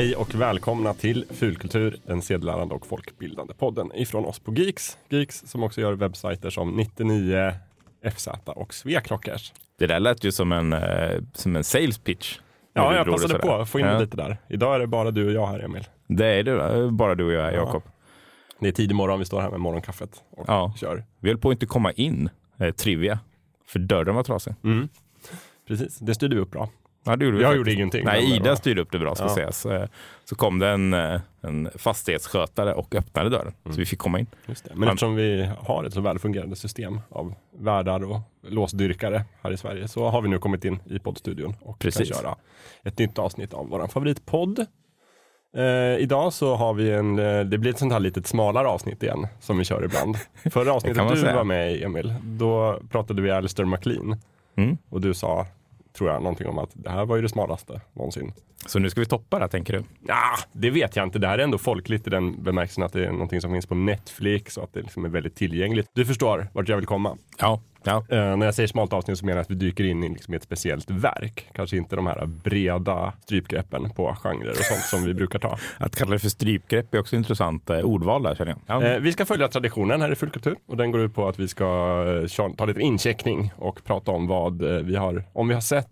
Hej och välkomna till Fulkultur, den sedelärande och folkbildande podden ifrån oss på Geeks. Geeks som också gör webbsajter som 99, FZ och Sveklockers. Det där lät ju som en, eh, som en sales pitch. Ja, jag det passade på att få in Ja. lite där. Idag är det bara du och jag här, Emil. Det är va? bara du och jag, Jakob. Det är tidig morgon, vi står här med morgonkaffet och Ja. kör. Vi höll på att inte komma in, eh, trivia, för dörren var trasig. Mm. Precis, det styrde vi upp bra. Ja, det gjorde Jag faktiskt. gjorde ingenting, Nej, Ida styrde upp det bra ska Ja. sägas. Eh, Så kom det en, eh, en fastighetsskötare och öppnade dörren, så vi fick komma in. Just det. Men Han- eftersom vi har ett så välfungerande system av värdar och låsdyrkare här i Sverige så har vi nu kommit in i poddstudion och Precis. kan köra ett nytt avsnitt av vår favoritpodd. Eh, idag så har vi en, eh, det blir ett sånt här litet smalare avsnitt igen som vi kör ibland. Förra avsnittet du säga. var med i Emil, då pratade vi Alistair MacLean Mm. och du sa, tror jag, någonting om att det här var ju det smalaste någonsin. Så nu ska vi toppa det, tänker du? Ja, det vet jag inte. Det här är ändå folkligt i den bemärkelsen att det är någonting som finns på Netflix och att det liksom är väldigt tillgängligt. Du förstår vart jag vill komma. Ja. Ja. Eh, när jag säger smalt avsnitt så menar jag att vi dyker in i liksom ett speciellt verk. Kanske inte de här breda strypgreppen på genrer och sånt som vi brukar ta. Att kalla det för strypgrepp är också intressant eh, ordval där, känner jag. Ja. Eh, vi ska följa traditionen här i Fullkultur och den går ut på att vi ska ta lite incheckning och prata om vad vi har, om vi har sett,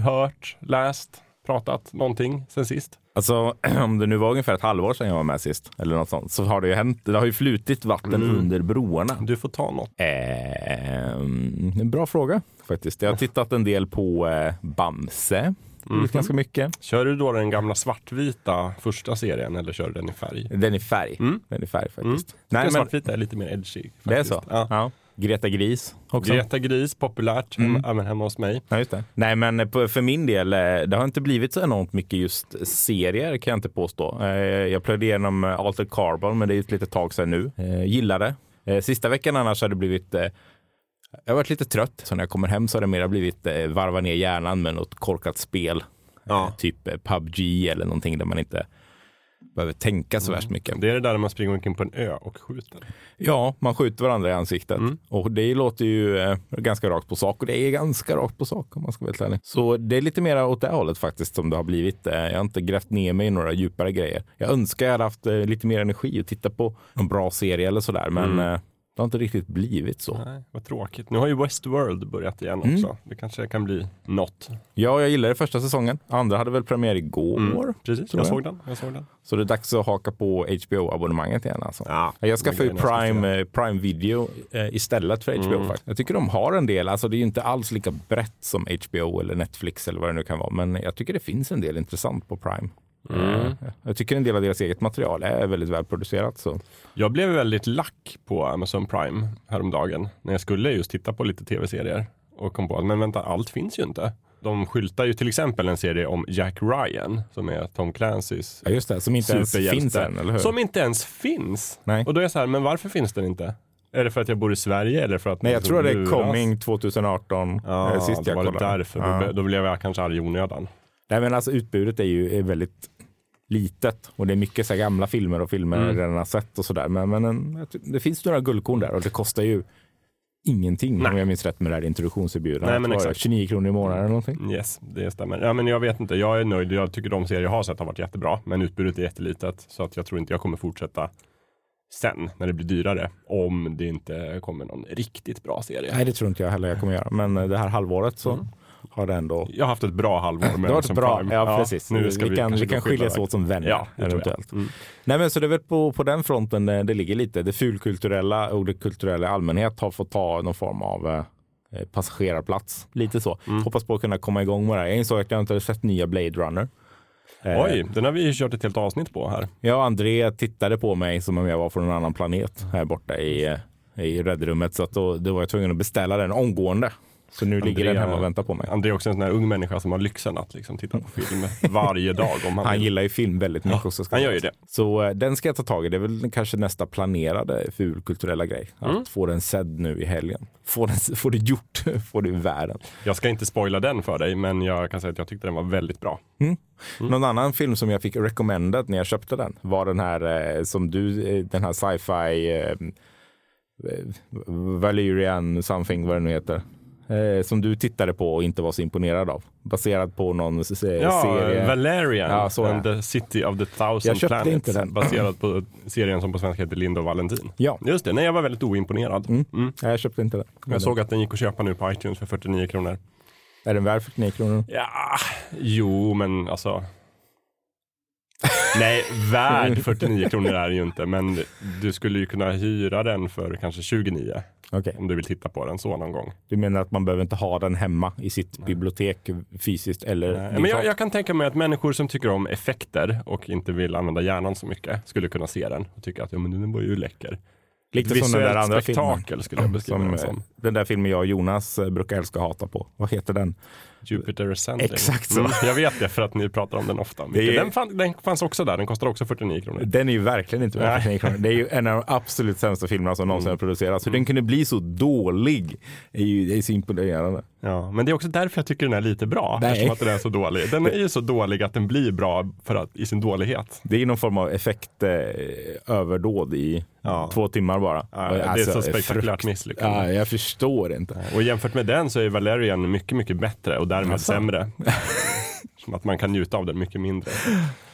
hört, läst, pratat någonting sen sist. Alltså, om det nu var ungefär ett halvår sedan jag var med sist, eller något sånt, så har det ju hänt. Det har ju flutit vatten Mm. under broarna. Du får ta något. Ehm, en bra fråga faktiskt. Jag har tittat en del på eh, Bamse. Mhm. Ganska mycket. Kör du då den gamla svartvita första serien eller kör du den i färg? Den är färg. Mm. Den är färg Mm. faktiskt. Nej, Nej, men svartvita är lite mer edgy. Faktiskt. det är så? Ja. Ja. Greta Gris också. Greta Gris, populärt, Mm. hem, även hemma hos mig. Ja, just det. Nej, men på, för min del, eh, det har inte blivit så enormt mycket just serier kan jag inte påstå. Eh, Jag plöjde igenom eh, Altered Carbon, men det är ett litet tag sedan nu. Gillade. Eh, Sista veckan annars har det blivit jag har varit lite trött, så när jag kommer hem så har det mera blivit varva ner hjärnan med något korkat spel. Ja. Typ PubG eller någonting där man inte behöver tänka så värst mycket. Det är det där när man springer omkring på en ö och skjuter. Ja, man skjuter varandra i ansiktet. Mm. Och det låter ju eh, ganska rakt på sak. Och det är ganska rakt på sak om man ska vara helt ärlig. Så det är lite mer åt det hållet faktiskt som det har blivit. Eh, jag har inte grävt ner mig i några djupare grejer. Jag önskar jag hade haft eh, lite mer energi och titta på någon bra serie eller sådär. Men Mm. eh, det har inte riktigt blivit så. Nej, vad tråkigt. Nu har ju Westworld börjat igen Mm. också. Det kanske kan bli något. Ja, jag gillade första säsongen. Andra hade väl premiär igår. Mm. Precis, jag jag. såg den. Jag såg den. Så det är dags att haka på HBO-abonnemanget igen. Alltså. Ja, Jag skaffade ju det Prime, eh, Prime Video eh, istället för HBO. Mm. Faktiskt. Jag tycker de har en del, alltså det är ju inte alls lika brett som HBO eller Netflix eller vad det nu kan vara. Men jag tycker det finns en del intressant på Prime. Mm. Eh, Jag tycker en del av deras eget material är väldigt välproducerat. Så. Jag blev väldigt lack på Amazon Prime häromdagen när jag skulle just titta på lite tv-serier och kom på att men vänta, allt finns ju inte. De skyltar ju till exempel en serie om Jack Ryan som är Tom Clancy's Ja, just det, som inte ens finns än, eller hur? Som inte ens finns. Nej. Och då är jag så här, men varför finns den inte? Är det för att jag bor i Sverige eller för att Nej, jag tror det är coming 2018, Ja, eh, sist då jag var det kollade. därför. Ja. Då blev jag kanske arg i onödan. Nej, men alltså utbudet är ju är väldigt litet och det är mycket så gamla filmer och filmer Mm. jag redan har sett och sådär. Men, men en, det finns några guldkorn där och det kostar ju ingenting Nej. om jag minns rätt med det här introduktionserbjudandet. Nej, men Vad var det? exakt. 29 kronor i månaden eller någonting. Yes, det stämmer. Ja, men jag vet inte, jag är nöjd. Jag tycker de serier jag har sett har varit jättebra, men utbudet är jättelitet. Så att jag tror inte jag kommer fortsätta sen när det blir dyrare. Om det inte kommer någon riktigt bra serie. Nej, det tror inte jag heller jag kommer göra. Men eh, det här halvåret så Mm. Har det ändå Jag har haft ett bra halvår med Amazon bra. Prime. Ja, precis. Nu ska vi, vi kan, vi kan skiljas åt som vänner Ja, eventuellt. Mm. Nej, men så det är väl på, på den fronten eh, det ligger lite. Det fulkulturella och det kulturella i allmänhet har fått ta någon form av eh, eh, passagerarplats. Lite så. Mm. Hoppas på att kunna komma igång med det här. Jag insåg att jag inte hade sett nya Blade Runner. Oj, den har vi kört ett helt avsnitt på här. Och André tittade på mig som om jag var från en annan planet här borta i, i räddrummet. Så att då, då var jag tvungen att beställa den omgående. Så nu ligger den Andrea- hemma och väntar på mig. André är också en sån här ung människa som har lyxen att liksom titta på film varje dag. Om han, Han gillar ju film väldigt mycket Ja, också. ska han gör ju det. Så eh, den ska jag ta tag i. Det är väl kanske nästa planerade fulkulturella grej. Att Mm. få den sedd nu i helgen. Få, den, få det gjort, få det ur världen. Jag ska inte spoila den för dig, men jag kan säga att jag tyckte den var väldigt bra. Mm. Någon annan film som jag fick recommended när jag köpte den var den här eh, som du, eh, den här sci-fi eh, eh, Valyrian something vad det nu heter. Eh, som du tittade på och inte var så imponerad av. Baserad på någon s- Ja, serie. Valerian Ja, så and the City of the Thousand Jag köpte Planets. inte den. Baserad på serien som på svenska heter Linda och Valentin. Ja, Just det, nej jag var väldigt oimponerad. Mm. Mm. Jag köpte inte den. Jag såg att den gick att köpa nu på iTunes för 49 kronor. Är den värd 49 kronor? Ja, jo men alltså. Nej, värd 49 kronor är det ju inte, men du skulle ju kunna hyra den för kanske 29 Okej, om du vill titta på den så någon gång. du menar att man behöver inte ha den hemma i sitt bibliotek fysiskt eller Nej, Men jag, jag kan tänka mig att människor som tycker om effekter och inte vill använda hjärnan så mycket skulle kunna se den och tycka att ja, men den var ju läcker. Lite som den där andra filmen. skulle jag beskriva Som, den eh, som. den där filmen jag och Jonas eh, brukar älska och hata på. Vad heter den? Jupiter Ascending. Exakt så. Mm, jag vet det för att ni pratar om den ofta. Är- Den, fann, den fanns också där, den kostar också 49 kronor. Den är ju verkligen inte värd Nej. 49 kronor. Det är ju en av de absolut sämsta filmerna som någonsin har producerats. Hur den kunde bli så dålig är ju det är så imponerande. Ja, men det är också därför jag tycker den är lite bra, Nej. eftersom att den är så dålig. Den är ju så dålig att den blir bra för att, i sin dålighet. Det är någon form av effektöverdåd i Ja. två timmar bara. Ja, det är så spektakulärt misslyckande. Ja, jag förstår inte. Och jämfört med den så är Valerian mycket, mycket bättre och därmed Jaså? sämre. Som att man kan njuta av den mycket mindre.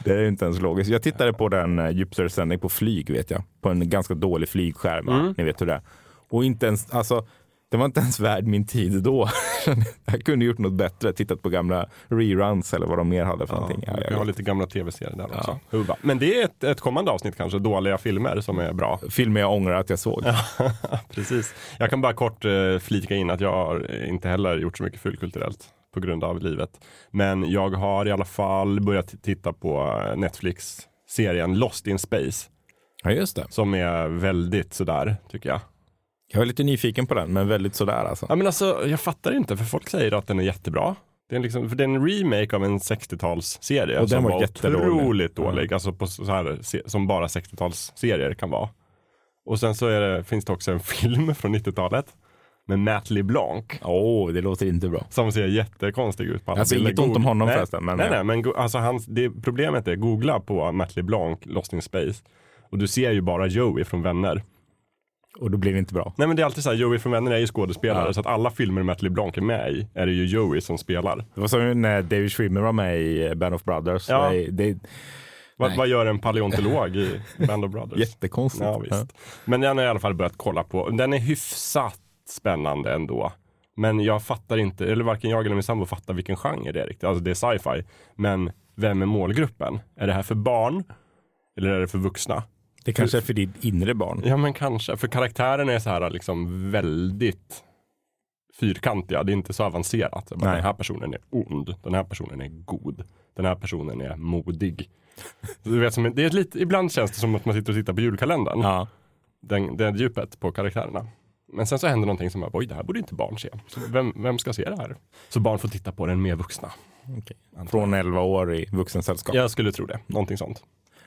Det är inte ens logiskt. Jag tittade på den uh, Jupiter sändning på flyg vet jag. På en ganska dålig flygskärm. Mm. Ni vet hur det är. Och inte ens, alltså, det var inte ens värd min tid då. jag kunde gjort något bättre. Tittat på gamla reruns eller vad de mer hade för någonting. Ja, vi jag har lite gamla tv-serier där Ja. också. Men det är ett, ett kommande avsnitt kanske, dåliga filmer som är bra. Filmer jag ångrar att jag såg. Precis. Jag kan bara kort eh, flika in att jag har inte heller gjort så mycket fulkulturellt på grund av livet. Men jag har i alla fall börjat titta på Netflix-serien Lost in Space Ja, just det. som är väldigt sådär tycker jag. Jag är lite nyfiken på den, men väldigt sådär alltså. Ja, men alltså, jag fattar inte, för folk säger att den är jättebra. Det är, liksom, för det är en remake av en 60-talsserie Och den som var var otroligt dålig. Alltså på så här, som bara 60-talsserier kan vara. Och sen så det, finns det också en film från 90-talet med Matt LeBlanc Åh, det låter inte bra. som ser jättekonstig ut på alla Alltså, bilder. inget ont om honom nej, förresten, men- nej, nej, men go- alltså, hans, det, problemet är, googla på Matt LeBlanc, Lost in Space. Och du ser ju bara Joey från Vänner. Och då blir det inte bra. Nej men det är alltid så här, Joey från Vänner är ju skådespelare, Ja. så att alla filmer Matt LeBlanc är med i, är det ju Joey som spelar. Det var som när David Schwimmer var med i eh, Band of Brothers. Ja. Det är Vad, vad gör en paleontolog i Band of Brothers? jättekonstigt. Ja, visst. Men den har jag i alla fall börjat kolla på. Den är hyfsat spännande ändå. Men jag fattar inte, eller varken jag eller min sambo fattar vilken genre det är riktigt. Alltså det är sci-fi. Men vem är målgruppen? Är det här för barn? Eller är det för vuxna? Det kanske är för ditt inre barn. Ja men kanske, för karaktären är så här liksom väldigt fyrkantiga. Det är inte så avancerat. Så bara. Den här personen är ond, den här personen är god, den här personen är modig. Du vet, som, det är lite, ibland känns det som att man sitter och tittar på julkalendern. Ja. Den, det djupet på karaktärerna. Men sen så händer någonting som oj det här borde inte barn se. Vem, vem ska se det här? Så barn får titta på den med vuxna. okej. Från 11 år i vuxensällskap. Jag skulle tro det, någonting sånt.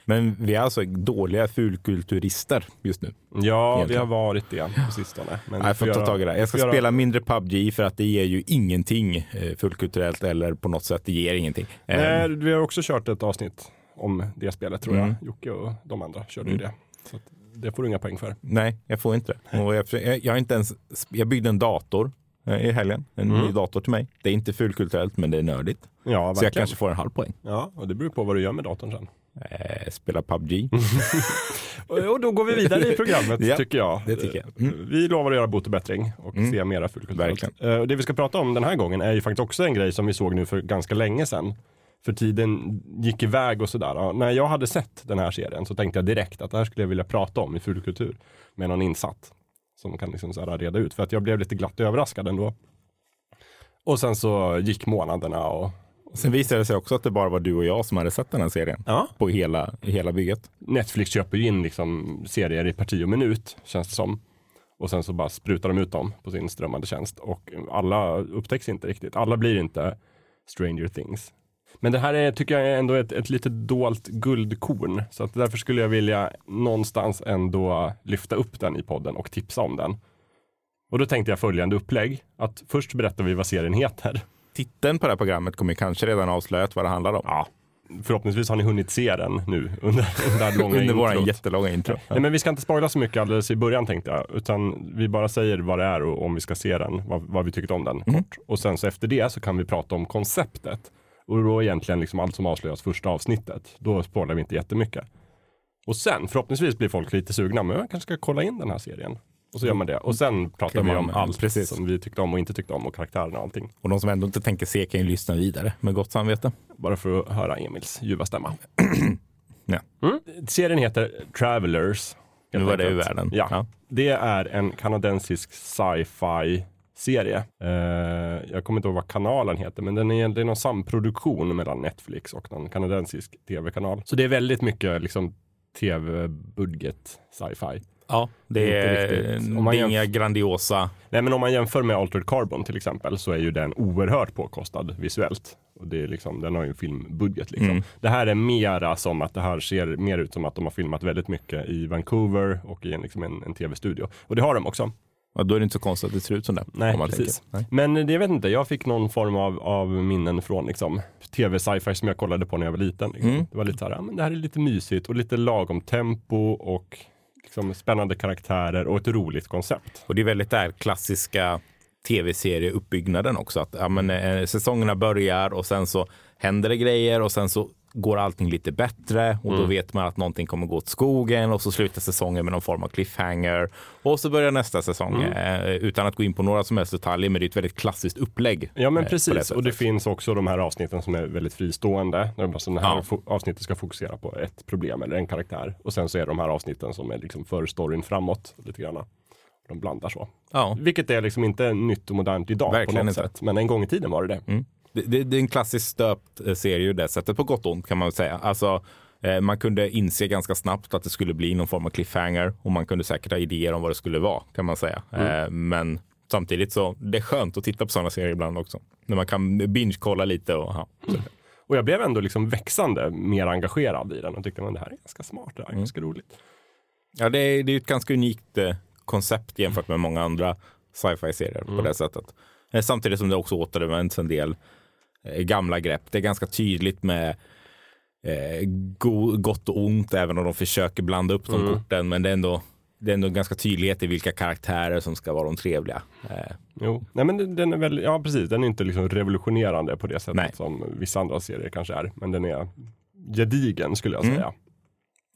Men vi är alltså dåliga fulkulturister just nu. Ja, vi Egentligen. har varit det på sistone. Men Nej, jag får vi ta göra- tag i det. Jag ska göra- spela mindre PubG för att det ger ju ingenting eh, fulkulturellt eller på något sätt, det ger ingenting. Nej, vi har också kört ett avsnitt om det spelet tror Mm. jag. Jocke och de andra körde ju det. Det får du inga poäng för. Nej, jag får inte det. Och jag, jag, inte ens, jag byggde en dator eh, i helgen. En Mm. ny dator till mig. Det är inte fulkulturellt, men det är nördigt. Ja, Så jag kanske får en halv poäng. Ja, och det beror på vad du gör med datorn sen. Eh, spela PubG. Och, då går vi vidare i programmet Ja, tycker jag. det tycker jag. Mm. Vi lovar att göra bot och bättring och Mm. se mera fulkulturellt. Verkligen. Eh, det vi ska prata om den här gången är ju faktiskt också en grej som vi såg nu för ganska länge sedan. För tiden gick iväg och sådär. Ja, när jag hade sett den här serien så tänkte jag direkt att det här skulle jag vilja prata om i fulkultur med någon insatt. Som kan liksom så reda ut. För att jag blev lite glatt överraskad ändå. Och sen så gick månaderna och Sen visade det sig också att det bara var du och jag som hade sett den här serien. ja. På hela, hela bygget. Netflix köper ju in liksom serier i parti och minut, känns det som. Och sen så bara sprutar de ut dem på sin strömmande tjänst. Och alla upptäcks inte riktigt. Alla blir inte Stranger Things. Men det här är, tycker jag är ändå ett, ett lite dolt guldkorn. Så att därför skulle jag vilja någonstans ändå lyfta upp den i podden och tipsa om den. Och då tänkte jag följande upplägg. Att först berättar vi vad serien heter. Titeln på det här programmet kommer kanske redan avslöjat vad det handlar om. Ja, förhoppningsvis har ni hunnit se den nu under här långa Under introt. jättelånga intro. Nej, men vi ska inte spoila så mycket alldeles i början tänkte jag, utan vi bara säger vad det är och om vi ska se den, vad, vad vi tyckte om den kort. Och sen så efter det så kan vi prata om konceptet. Och då egentligen liksom allt som avslöjas första avsnittet. Då spoilar vi inte jättemycket. Och sen förhoppningsvis blir folk lite sugna, men jag kanske ska kolla in den här serien. Och så gör man det. Och sen pratar Kan vi man- om allt precis. som vi tyckte om och inte tyckte om och karaktärerna och allting. Och de som ändå inte tänker se kan ju lyssna vidare med gott samvete. Bara för att höra Emils ljuva stämma. Ja. Mm. Serien heter Travelers. Nu var det ur världen. Ja. Ja. Det är en kanadensisk sci-fi serie. Eh, jag kommer inte ihåg vad kanalen heter, men den är, är någon samproduktion mellan Netflix och någon kanadensisk tv-kanal. Så det är väldigt mycket liksom tv-budget sci-fi. Ja, det är. Om man inga grandiosa. Nej, men om man jämför med Altered Carbon till exempel så är ju den oerhört påkostad visuellt. Och det är liksom, den har ju en filmbudget liksom. Mm. Det här är mera som att det här ser mer ut som att de har filmat väldigt mycket i Vancouver och i en, liksom en, en tv-studio. Och det har de också. Ja, då är det inte så konstigt att det ser ut som det. Nej, precis. Nej. Men det, jag vet inte, jag fick någon form av, av minnen från liksom, tv sci-fi som jag kollade på när jag var liten. Liksom. Mm. Det var lite så här, ja, men det här är lite mysigt och lite lagom tempo och liksom, spännande karaktärer och ett roligt koncept. Och det är väldigt där klassiska tv-serieuppbyggnaden också. Att ja, men, eh, säsongerna börjar och sen så händer det grejer och sen så går allting lite bättre och Mm. då vet man att någonting kommer gå åt skogen och så slutar säsongen med någon form av cliffhanger och så börjar nästa säsong Mm. eh, utan att gå in på några som helst detaljer. Men det är ett väldigt klassiskt upplägg. Ja men eh, precis, och det finns också de här avsnitten som är väldigt fristående. Alltså det här Ja. avsnittet ska fokusera på ett problem eller en karaktär. Och sen så är det de här avsnitten som är liksom för storyn framåt lite grann. De blandar så. Ja. Vilket är liksom inte nytt och modernt idag Verkligen på något inte. sätt. Men en gång i tiden var det det. Mm. Det, det, det är en klassisk stöpt eh, serie ur det sättet, på gott och ont kan man väl säga. Alltså, eh, man kunde inse ganska snabbt att det skulle bli någon form av cliffhanger och man kunde säkert ha idéer om vad det skulle vara, kan man säga. Eh, men samtidigt så, det är skönt att titta på sådana serier ibland också. När man kan binge-kolla lite och ja. Och jag blev ändå liksom växande mer engagerad i den och tyckte att det här är ganska smart, det här är ganska roligt. Ja, det är, det är ett ganska unikt eh, koncept jämfört med många andra sci-fi-serier på det sättet. Samtidigt som det också återvänds en del gamla grepp. Det är ganska tydligt med eh, go, gott och ont, även om de försöker blanda upp de korten. Men det är, ändå, det är ändå ganska tydlighet i vilka karaktärer som ska vara de trevliga. Eh, Jo, nej men den- är väl, ja precis, den är inte liksom revolutionerande på det sättet Nej. som vissa andra serier kanske är. Men den är gedigen skulle jag Mm.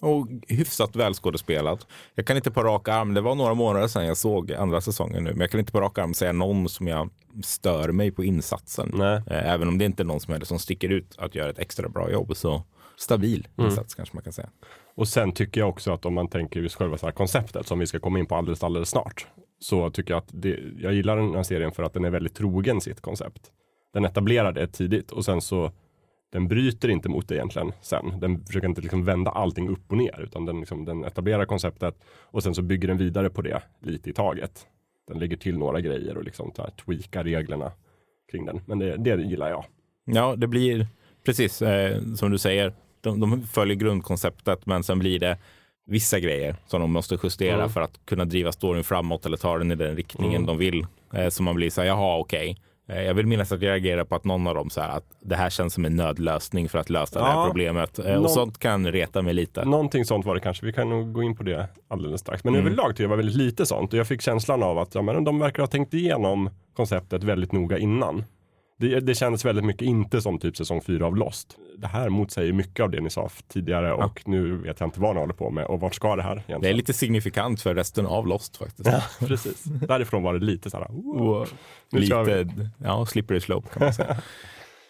Och hyfsat välskådespelat. Jag kan inte på rak arm, det var några månader sedan jag såg andra säsongen nu, men jag kan inte på rak arm säga någon som jag stör mig på insatsen. Nej. Eh, Även om det inte är någon som, är det som sticker ut att göra ett extra bra jobb. Så stabil Mm. insats kanske man kan säga. Och sen tycker jag också att om man tänker just själva så här konceptet som vi ska komma in på alldeles, alldeles snart. Så tycker jag att det, jag gillar den här serien för att den är väldigt trogen sitt koncept. Den etablerar det tidigt och sen så den bryter inte mot det egentligen sen. Den försöker inte liksom vända allting upp och ner utan den, liksom, den etablerar konceptet och sen så bygger den vidare på det lite i taget. Den lägger till några grejer och liksom här, tweakar reglerna kring den. Men det, det gillar jag. Ja, det blir precis eh, som du säger. De, de följer grundkonceptet, men sen blir det vissa grejer som de måste justera Mm. för att kunna driva storyn framåt eller ta den i den riktningen Mm. de vill. Eh, så man blir så här, jaha, okej. Eh, Jag vill minnas att jag reagerar på att någon av dem här, att det här känns som en nödlösning för att lösa det här Ja, problemet. Eh, någon- Och sånt kan reta mig lite. Någonting sånt var det kanske. Vi kan nog gå in på det alldeles strax. Men Mm. överlag tycker jag var väldigt lite sånt. Och jag fick känslan av att ja, men de verkar ha tänkt igenom konceptet väldigt noga innan. Det, det kändes väldigt mycket inte som typ säsong fyra av Lost. Det här motsäger mycket av det ni sa tidigare och nu vet jag inte vad ni håller på med och vart ska det här egentligen? Det är lite signifikant för resten av Lost faktiskt. Ja, precis. Därifrån var det lite så här, "Wow, nu kör vi." Lite, ja, slippery slope kan man säga.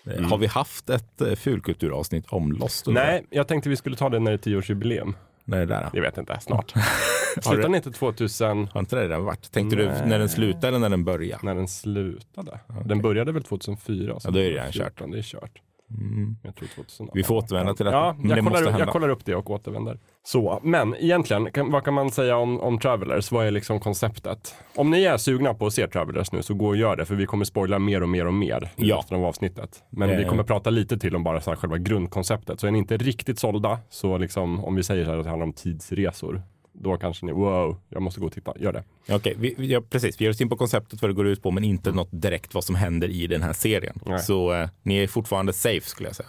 Eh, Har vi haft ett eh, fulkulturavsnitt om Lost? Nej, jag tänkte vi skulle ta det när det är tioårsjubileum. Nej, det där. Jag vet inte, snart. Slutade den inte 2000 Har inte det redan varit? Tänkte Nej. du när den slutade eller när den började? när den slutade? Den började väl 2004? så Ja, då är det redan 2014, Det är kört. Mm. Jag tror 2000. Vi får återvända till detta. Ja, jag, det kollar, jag kollar upp det och återvänder. Så, men egentligen, kan, vad kan man säga om, om Travelers? Vad är liksom konceptet? Om ni är sugna på att se Travelers nu så gå och gör det, för vi kommer spoila mer och mer och mer Ja. resten av avsnittet. Men vi Eh. kommer prata lite till om bara så själva grundkonceptet. Så är ni inte riktigt sålda, så liksom, om vi säger så här att det handlar om tidsresor, då kanske ni, wow, jag måste gå och titta, gör det. Okej, vi, ja, precis. Vi ger oss in på konceptet vad det går ut på, men inte något direkt vad som händer i den här serien. Nej. Så eh, ni är fortfarande safe skulle jag säga.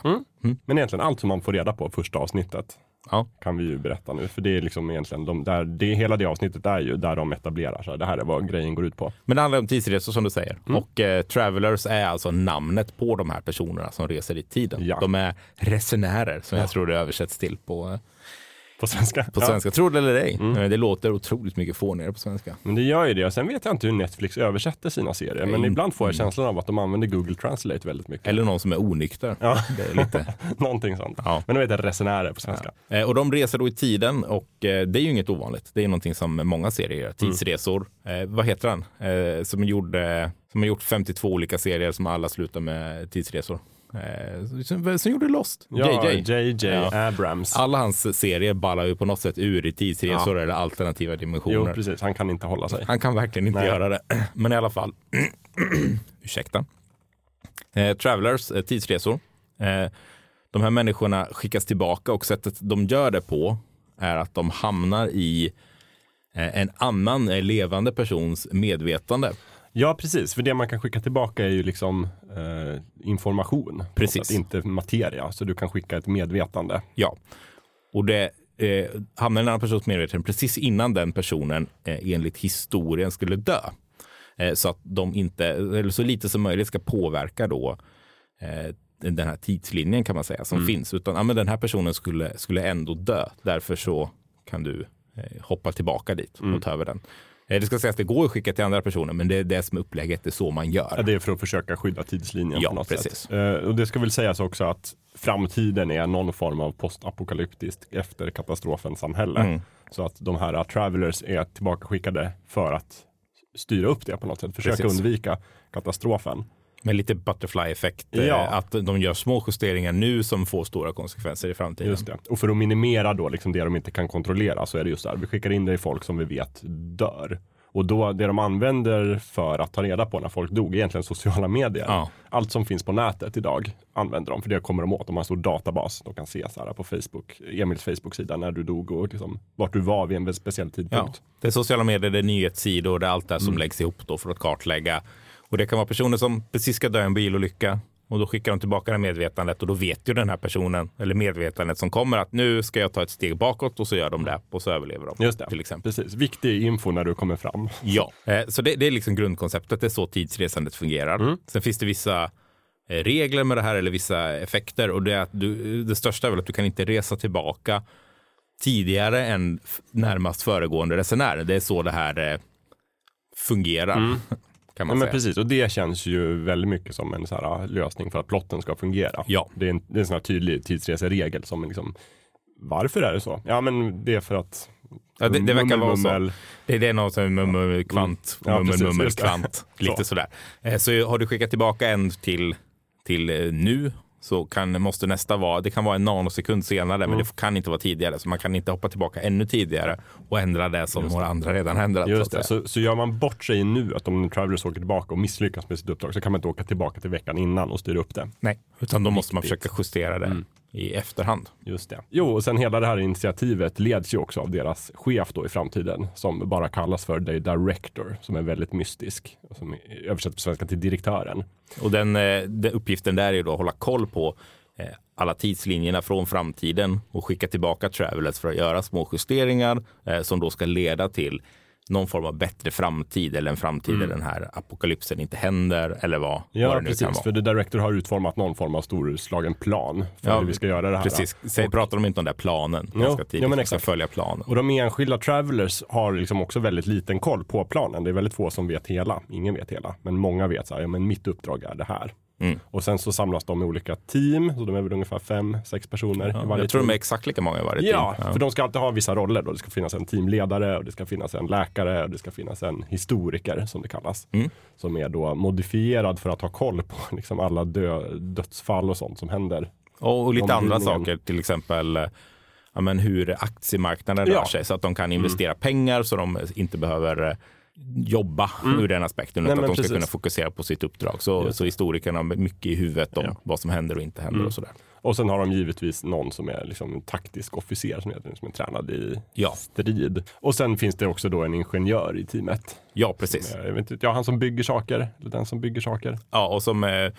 Men egentligen allt som man får reda på första avsnittet Ja. kan vi ju berätta nu. För det är liksom egentligen, de, där, det, hela det avsnittet är ju där de etablerar sig. Det här är vad grejen går ut på. Men det handlar om tidsresor som du säger. Mm. Och eh, Travelers är alltså namnet på de här personerna som reser i tiden. Ja. De är resenärer som jag tror det översätts till på, eh, På svenska. på Ja. Mm. svenska. Tror det eller ej. Eh, Det låter otroligt mycket fånigare på svenska. Men det gör ju det. Och sen vet jag inte hur Netflix översätter sina serier. Men Nej. ibland får jag känslan av att de använder Google Translate väldigt mycket. Eller någon som är onykter. Ja. Det är lite. Någonting sånt. Ja. Men de heter resenärer på svenska. Eh, Och de reser då i tiden och eh, det är ju inget ovanligt. Det är någonting som många serier gör. Tidsresor. Eh, vad heter han? Som, gjorde, som har gjort 52 olika serier som alla slutar med tidsresor. Eh, som, som gjorde Lost. Ja, JJ. JJ Ja. Abrams. Alla hans serier ballar ju på något sätt ur i tidsresor eller alternativa Jo, dimensioner. precis. Han kan inte hålla sig. Han kan verkligen inte Nej. göra det. Men i alla fall. Ursäkta. Eh, travelers, eh, tidsresor. Eh, de här människorna skickas tillbaka och sättet de gör det på är att de hamnar i eh, en annan eh, levande persons medvetande. Ja, precis. För det man kan skicka tillbaka är ju liksom eh, information. Precis. Inte materia. Så du kan skicka ett medvetande. Ja, och det eh, hamnar en annan persons medvetande precis innan den personen eh, enligt historien skulle dö. Eh, så att de inte, eller så lite som möjligt ska påverka då eh, den här tidslinjen kan man säga som finns. Utan ja, men den här personen skulle, skulle ändå dö. Därför så kan du eh, hoppa tillbaka dit och ta över den. Eh, det ska sägas att det går att skicka till andra personer, men det är det som är upplägget. Det är så man gör. Ja, det är för att försöka skydda tidslinjen Ja, på något precis. sätt. Eh, och det ska väl sägas också att framtiden är någon form av postapokalyptiskt efter katastrofen samhälle. Mm. Så att de här travelers är tillbakaskickade för att styra upp det på något sätt. Försöka Precis. undvika katastrofen. Med lite butterfly-effekt. eh, Ja. Att de gör små justeringar nu som får stora konsekvenser i framtiden. Det. Och för att minimera då liksom det de inte kan kontrollera så är det just där. Vi skickar in det i folk som vi vet dör. Och då, det de använder för att ta reda på när folk dog är egentligen sociala medier. Ja. Allt som finns på nätet idag använder de, för det kommer de åt. De har en stor databas. De kan se så här på Facebook, Emils Facebook-sida när du dog och liksom, vart du var vid en speciell Ja, tidpunkt. det är sociala medier, det är nyhetssidor, det är allt det här Mm. som läggs ihop då för att kartlägga. Och det kan vara personer som precis ska dö i en bilolycka och då skickar de tillbaka det medvetandet och då vet ju den här personen eller medvetandet som kommer att nu ska jag ta ett steg bakåt och så gör de det och så överlever de. Just det. Till exempel. Precis. Viktig info när du kommer fram. Ja, eh, så det, det är liksom grundkonceptet. Det är så tidsresandet fungerar. Mm. Sen finns det vissa eh, regler med det här eller vissa effekter och det, är att du, det största är väl att du kan inte resa tillbaka tidigare än närmast föregående resenär. Det är så det här eh, fungerar. Kan Mm. Ja, man men säga. precis, och det känns ju väldigt mycket som en så här, lösning för att plotten ska fungera. Ja. Det är en, det är en sån här tydlig tidsreseregel som liksom, varför är det så? Ja men det är för att Ja, det, det verkar mummel, vara så. mummel. Det, det är något som mummel, kvant, Mm. Ja, mummel, mummel, kvant. Lite Så. sådär. Eh, Så har du skickat tillbaka en till, till eh, nu så kan, måste nästa vara, det kan vara en nanosekund senare, Mm. men det kan inte vara tidigare. Så man kan inte hoppa tillbaka ännu tidigare och ändra det som några andra redan ändrat. så Just det, säga. så, så gör man bort sig nu, att om travelers åker tillbaka och misslyckas med sitt uppdrag så kan man inte åka tillbaka till veckan innan och styra upp det. Nej, utan då måste man försöka justera det Mm. I efterhand. Just det. Jo, och sen hela det här initiativet leds ju också av deras chef då i framtiden som bara kallas för the director, som är väldigt mystisk. och Som översätts på svenska till direktören. Och den, eh, den uppgiften där är då att hålla koll på eh, alla tidslinjerna från framtiden och skicka tillbaka Travelers för att göra små justeringar eh, som då ska leda till någon form av bättre framtid eller en framtid där den här apokalypsen inte händer eller vad, vad Mm. Ja, det nu kan precis. vara. För The Director har utformat någon form av storslagen plan för Ja, hur vi ska göra det här. Precis, Säg, pratar de inte om den där planen Jo, ganska tidigt? ja, men exakt. följa planen. Och de enskilda travelers har liksom också väldigt liten koll på planen. Det är väldigt få som vet hela. Ingen vet hela. Men många vet så här, ja men mitt uppdrag är det här. Mm. Och sen så samlas de i olika team. Så de är väl ungefär fem, sex personer i Ja, varje jag tror team. de är exakt lika många i varje Ja, team. för de ska alltid ha vissa roller. Då. Det ska finnas en teamledare och det ska finnas en läkare och det ska finnas en historiker som det kallas. Mm. Som är då modifierad för att ha koll på liksom alla dö dödsfall och sånt som händer. Och, och lite andra saker, till exempel eh, ja, men hur aktiemarknaden Ja. Mm. rör sig så att de kan investera pengar så de inte behöver eh, jobba ur den aspekten. Nej, utan att de ska precis. kunna fokusera på sitt uppdrag. Så, så historikerna har mycket i huvudet om Ja. vad som händer och inte händer och sådär. Och sen har de givetvis någon som är liksom en taktisk officer som, heter, som är tränad i Ja. strid. Och sen finns det också då en ingenjör i teamet. Ja, precis. Jag vet inte, ja, han som bygger saker, eller den som bygger saker. Ja, och som är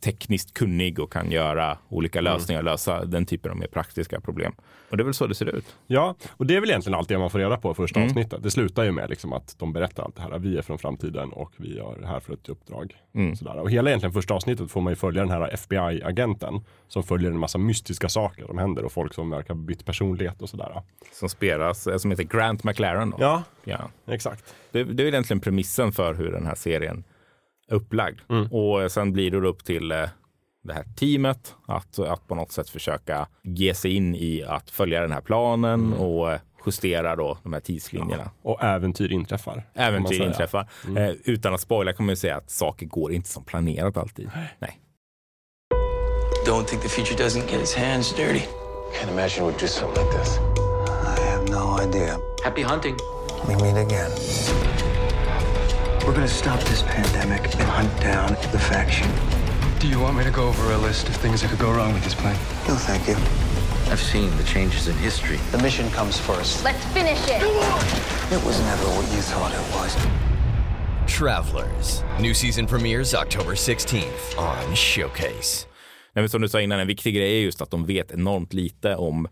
tekniskt kunnig och kan göra olika lösningar, lösa den typen av mer praktiska problem. Och det är väl så det ser ut. Ja, och det är väl egentligen allt det man får reda på i första Mm. avsnittet. Det slutar ju med liksom att de berättar allt det här. Vi är från framtiden och vi är här för ett uppdrag. Mm. Och, sådär. och hela egentligen första avsnittet får man ju följa den här FBI-agenten som följer en massa mystiska saker som händer och folk som verkar ha bytt personlighet och sådär. Som spelas, eh, som heter Grant McLaren. Då. Ja, Ja. exakt. Det, det är egentligen premissen för hur den här serien upplagd. Mm. Och eh, sen blir det upp till eh, det här teamet att, att på något sätt försöka ge sig in i att följa den här planen Mm. och eh, justera då de här tidslinjerna. Och äventyr inträffar. Äventyr inträffar. Mm. Eh, utan att spoila kan man ju säga att saker går inte som planerat alltid. Nej. Don't think the future doesn't get its hands dirty. Can't imagine we'd do something like this. I have no idea. Happy hunting. We meet again. We're gonna stop this pandemic and hunt down the faction. Do you want me to go over a list of things that could go wrong with this plan? No, thank you. I've seen the changes in history. The mission comes first. Let's finish it. It was never what you thought it was. Travelers. New season premieres October 16th on Showcase. Nej, men som du sa innan, en viktig grej är just att de vet enormt lite om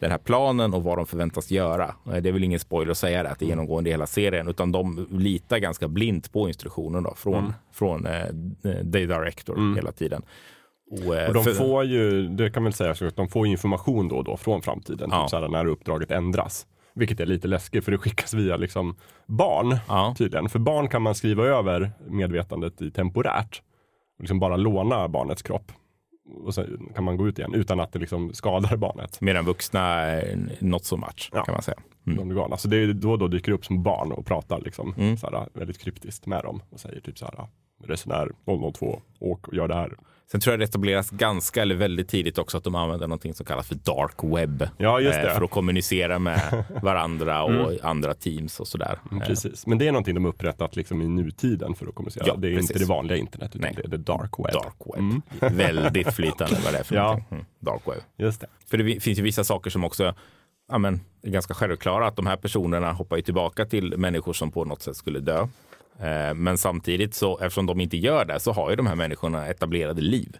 den här planen och vad de förväntas göra. Eh, Det är väl ingen spoiler att säga det, att det är genomgående i hela serien, utan de litar ganska blint på instruktionen då, från, från eh, the director hela tiden. Och, eh, Och de för- får ju, det kan man säga, så att de får information då och då från framtiden. Ja. Typ så här, när uppdraget ändras. Vilket är lite läskigt för det skickas via liksom barn Ja. tydligen. För barn kan man skriva över medvetandet i temporärt. Och liksom bara låna barnets kropp. Och sen kan man gå ut igen utan att det liksom skadar barnet. Medan vuxna, not so much, Ja. kan man säga. Mm. De blir galna. Så det är då och då dyker upp små barn och pratar liksom, så här, väldigt kryptiskt med dem. Och säger typ så här, resenär 002, åk och gör det här. Sen tror jag det etableras ganska, eller väldigt tidigt också, att de använder någonting som kallas för dark web. Ja, just eh, det. För att kommunicera med varandra och andra teams och sådär. Mm, Eh, Precis, men det är någonting de upprättat liksom i nutiden för att kommunicera. Ja, det är precis. inte det vanliga internet utan Nej. det är det dark web. Dark web. Väldigt flytande vad det är för Ja. Mm. Dark web. Just det. För det finns ju vissa saker som också ja, men, är ganska självklara. Att de här personerna hoppar ju tillbaka till människor som på något sätt skulle dö. Eh, men samtidigt så eftersom de inte gör det så har ju de här människorna etablerade liv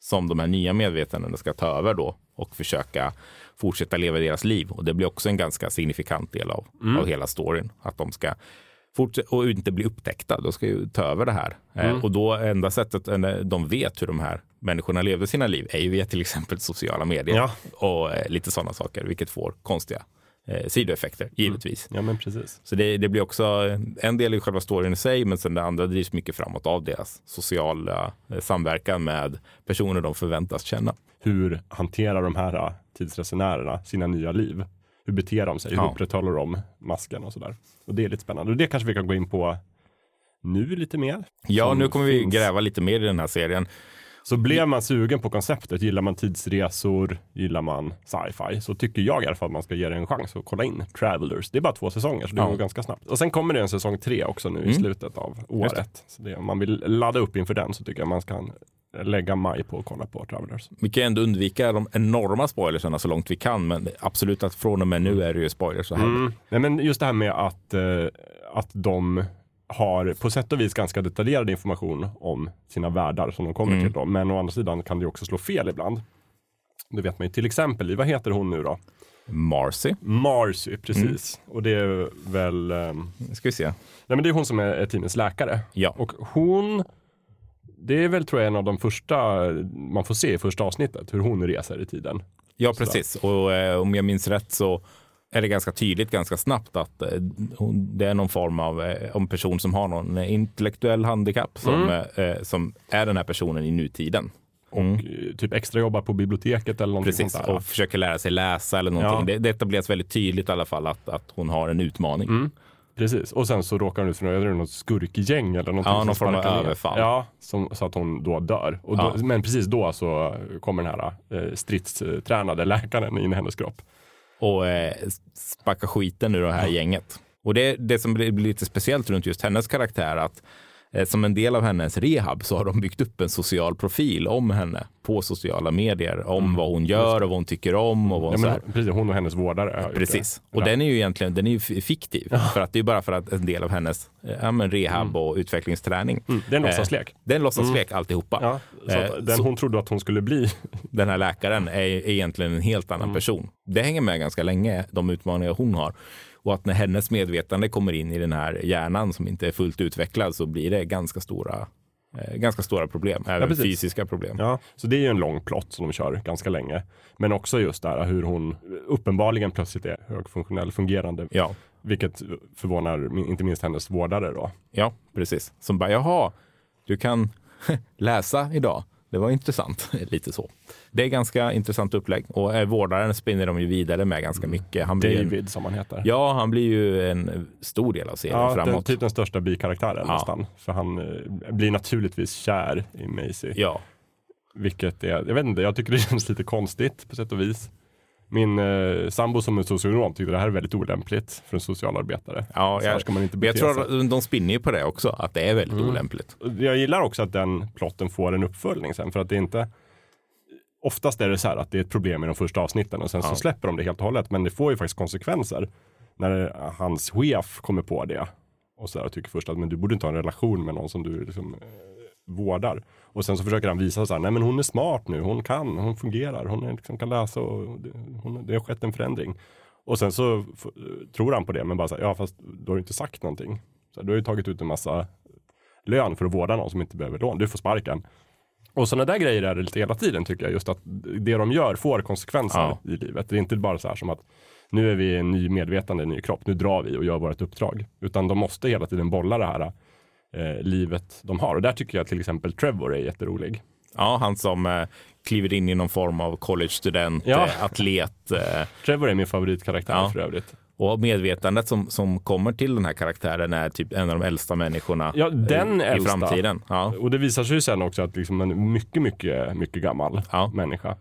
som de här nya medvetandena ska ta över då och försöka fortsätta leva deras liv. Och det blir också en ganska signifikant del av, av hela storyn. Att de ska fortsätta och inte bli upptäckta. De ska ju ta över det här. Eh, och då enda sättet eh, de vet hur de här människorna levde sina liv är ju via till exempel sociala medier Ja. och eh, lite sådana saker, vilket får konstiga eh, sidoeffekter givetvis. Ja, men precis. Så det, det blir också en del i själva storyn i sig, men sen det andra drivs mycket framåt av deras sociala eh, samverkan med personer de förväntas känna. Hur hanterar de här äh, tidsresenärerna sina nya liv? Hur beter de sig? Hur Ja. upprätthåller de masken och sådär? Och det är lite spännande. Och det kanske vi kan gå in på nu lite mer. Ja, nu kommer vi finns. gräva lite mer i den här serien. Så blev man sugen på konceptet, gillar man tidsresor, gillar man sci-fi, så tycker jag i alla fall att man ska ge det en chans och kolla in Travelers. Det är bara två säsonger, så det Ja. Mm. går ganska snabbt. Och sen kommer det en säsong tre också nu i slutet av året. Så det, om man vill ladda upp inför den så tycker jag man ska lägga maj på att kolla på Travelers. Vi kan ändå undvika de enorma spoilersarna så långt vi kan, men absolut att från och med nu är det ju spoilers. Så här. Mm. Nej, men just det här med att, eh, att de har på sätt och vis ganska detaljerad information om sina världar som de kommer Mm. till. Då. Men å andra sidan kan det också slå fel ibland. Det vet man ju till exempel i, vad heter hon nu då? Marcy, Marcy, precis. Och det är väl, nu ska vi se. nej men det är hon som är, är teamens läkare. Ja. Och hon, det är väl tror jag en av de första man får se i första avsnittet, hur hon reser i tiden. Ja, precis. Och eh, om jag minns rätt så är det ganska tydligt ganska snabbt att eh, det är någon form av eh, en person som har någon eh, intellektuell handikapp som, eh, som är den här personen i nutiden. Mm. Och eh, typ extra jobbar på biblioteket eller någonting Precis, sånt där. och försöker lära sig läsa eller någonting. Ja. Det, det etableras väldigt tydligt i alla fall att, att hon har en utmaning. Mm. Precis, och sen så råkar hon ut för något, något skurkgäng eller någonting. Ja, som någon form av överfall. Ja, som, så att hon då dör. Och då, Ja. Men precis då så kommer den här eh, stridstränade läkaren in i hennes kropp. Och eh, sparka skiten ur det här gänget. Och det, det som blir, lite speciellt runt just hennes karaktär att som en del av hennes rehab så har de byggt upp en social profil om henne på sociala medier. Om vad hon gör och vad hon tycker om och vad Mm. Ja, hon så men, precis, hon och hennes vårdare. Precis. Och Ja. den är ju egentligen den är ju fiktiv. För att det är bara för att en del av hennes eh, ja, men rehab och utvecklingsträning. Mm, det är en låtsaslek. Det är en låtsaslek alltihopa. Ja, så Eh, den så- hon trodde att hon skulle bli. den här läkaren är, är egentligen en helt Mm. annan person. Det hänger med ganska länge, de utmaningar hon har. Och att när hennes medvetande kommer in i den här hjärnan som inte är fullt utvecklad så blir det ganska stora, eh, ganska stora problem, även precis. fysiska problem. Ja, så det är ju en lång plott som de kör ganska länge. Men också just det här hur hon uppenbarligen plötsligt är högfunktionell fungerande. Ja, Vilket förvånar inte minst hennes vårdare då. ja precis. Som bara, jaha, du kan läsa idag. Det var intressant, lite så. Det är ganska intressant upplägg och eh, vårdaren spinner de ju vidare med ganska mycket. Han blir en, David som han heter. ja, han blir ju en stor del av serien Ja, den, framåt. typ den största bikaraktären Ja. nästan. För han eh, blir naturligtvis kär i Maisie. Ja, Vilket är, jag vet inte, jag tycker det känns lite konstigt på sätt och vis. Min eh, sambo som är socionom tyckte det här är väldigt olämpligt för en socialarbetare. Ja, jag, ska man inte jag tror att de spinner ju på det också, att det är väldigt Mm. olämpligt. Jag gillar också att den plotten får en uppföljning sen för att det är inte Oftast är det så här att det är ett problem i de första avsnitten och sen så släpper de det helt och hållet. Men det får ju faktiskt konsekvenser när hans chef kommer på det. Och så här, och tycker först att men du borde inte ha en relation med någon som du liksom, eh, vårdar. Och sen så försöker han visa så här, nej men hon är smart nu, hon kan, hon fungerar, hon är, liksom, kan läsa och det, hon, det har skett en förändring. Och sen så tror han på det, men bara så här, ja fast du har ju inte sagt någonting. Så här, du har ju tagit ut en massa lön för att vårda någon som inte behöver lån. Du får sparken. Och sådana där grejer är det lite hela tiden tycker jag. Just att det de gör får konsekvenser Ja. i livet. Det är inte bara så här som att nu är vi en ny medvetande, en ny kropp. Nu drar vi och gör vårt uppdrag. Utan de måste hela tiden bolla det här eh, livet de har. Och där tycker jag till exempel Trevor är jätterolig. Ja, han som eh, kliver in i någon form av college-student, Ja. eh, atlet eh, Trevor är min favoritkaraktär Ja. för övrigt. och medvetandet som, som kommer till den här karaktären är typ en av de äldsta människorna Ja, den i, i äldsta. framtiden. Ja. Och det visar sig ju sen också att liksom en mycket, mycket, mycket gammal Ja. människa.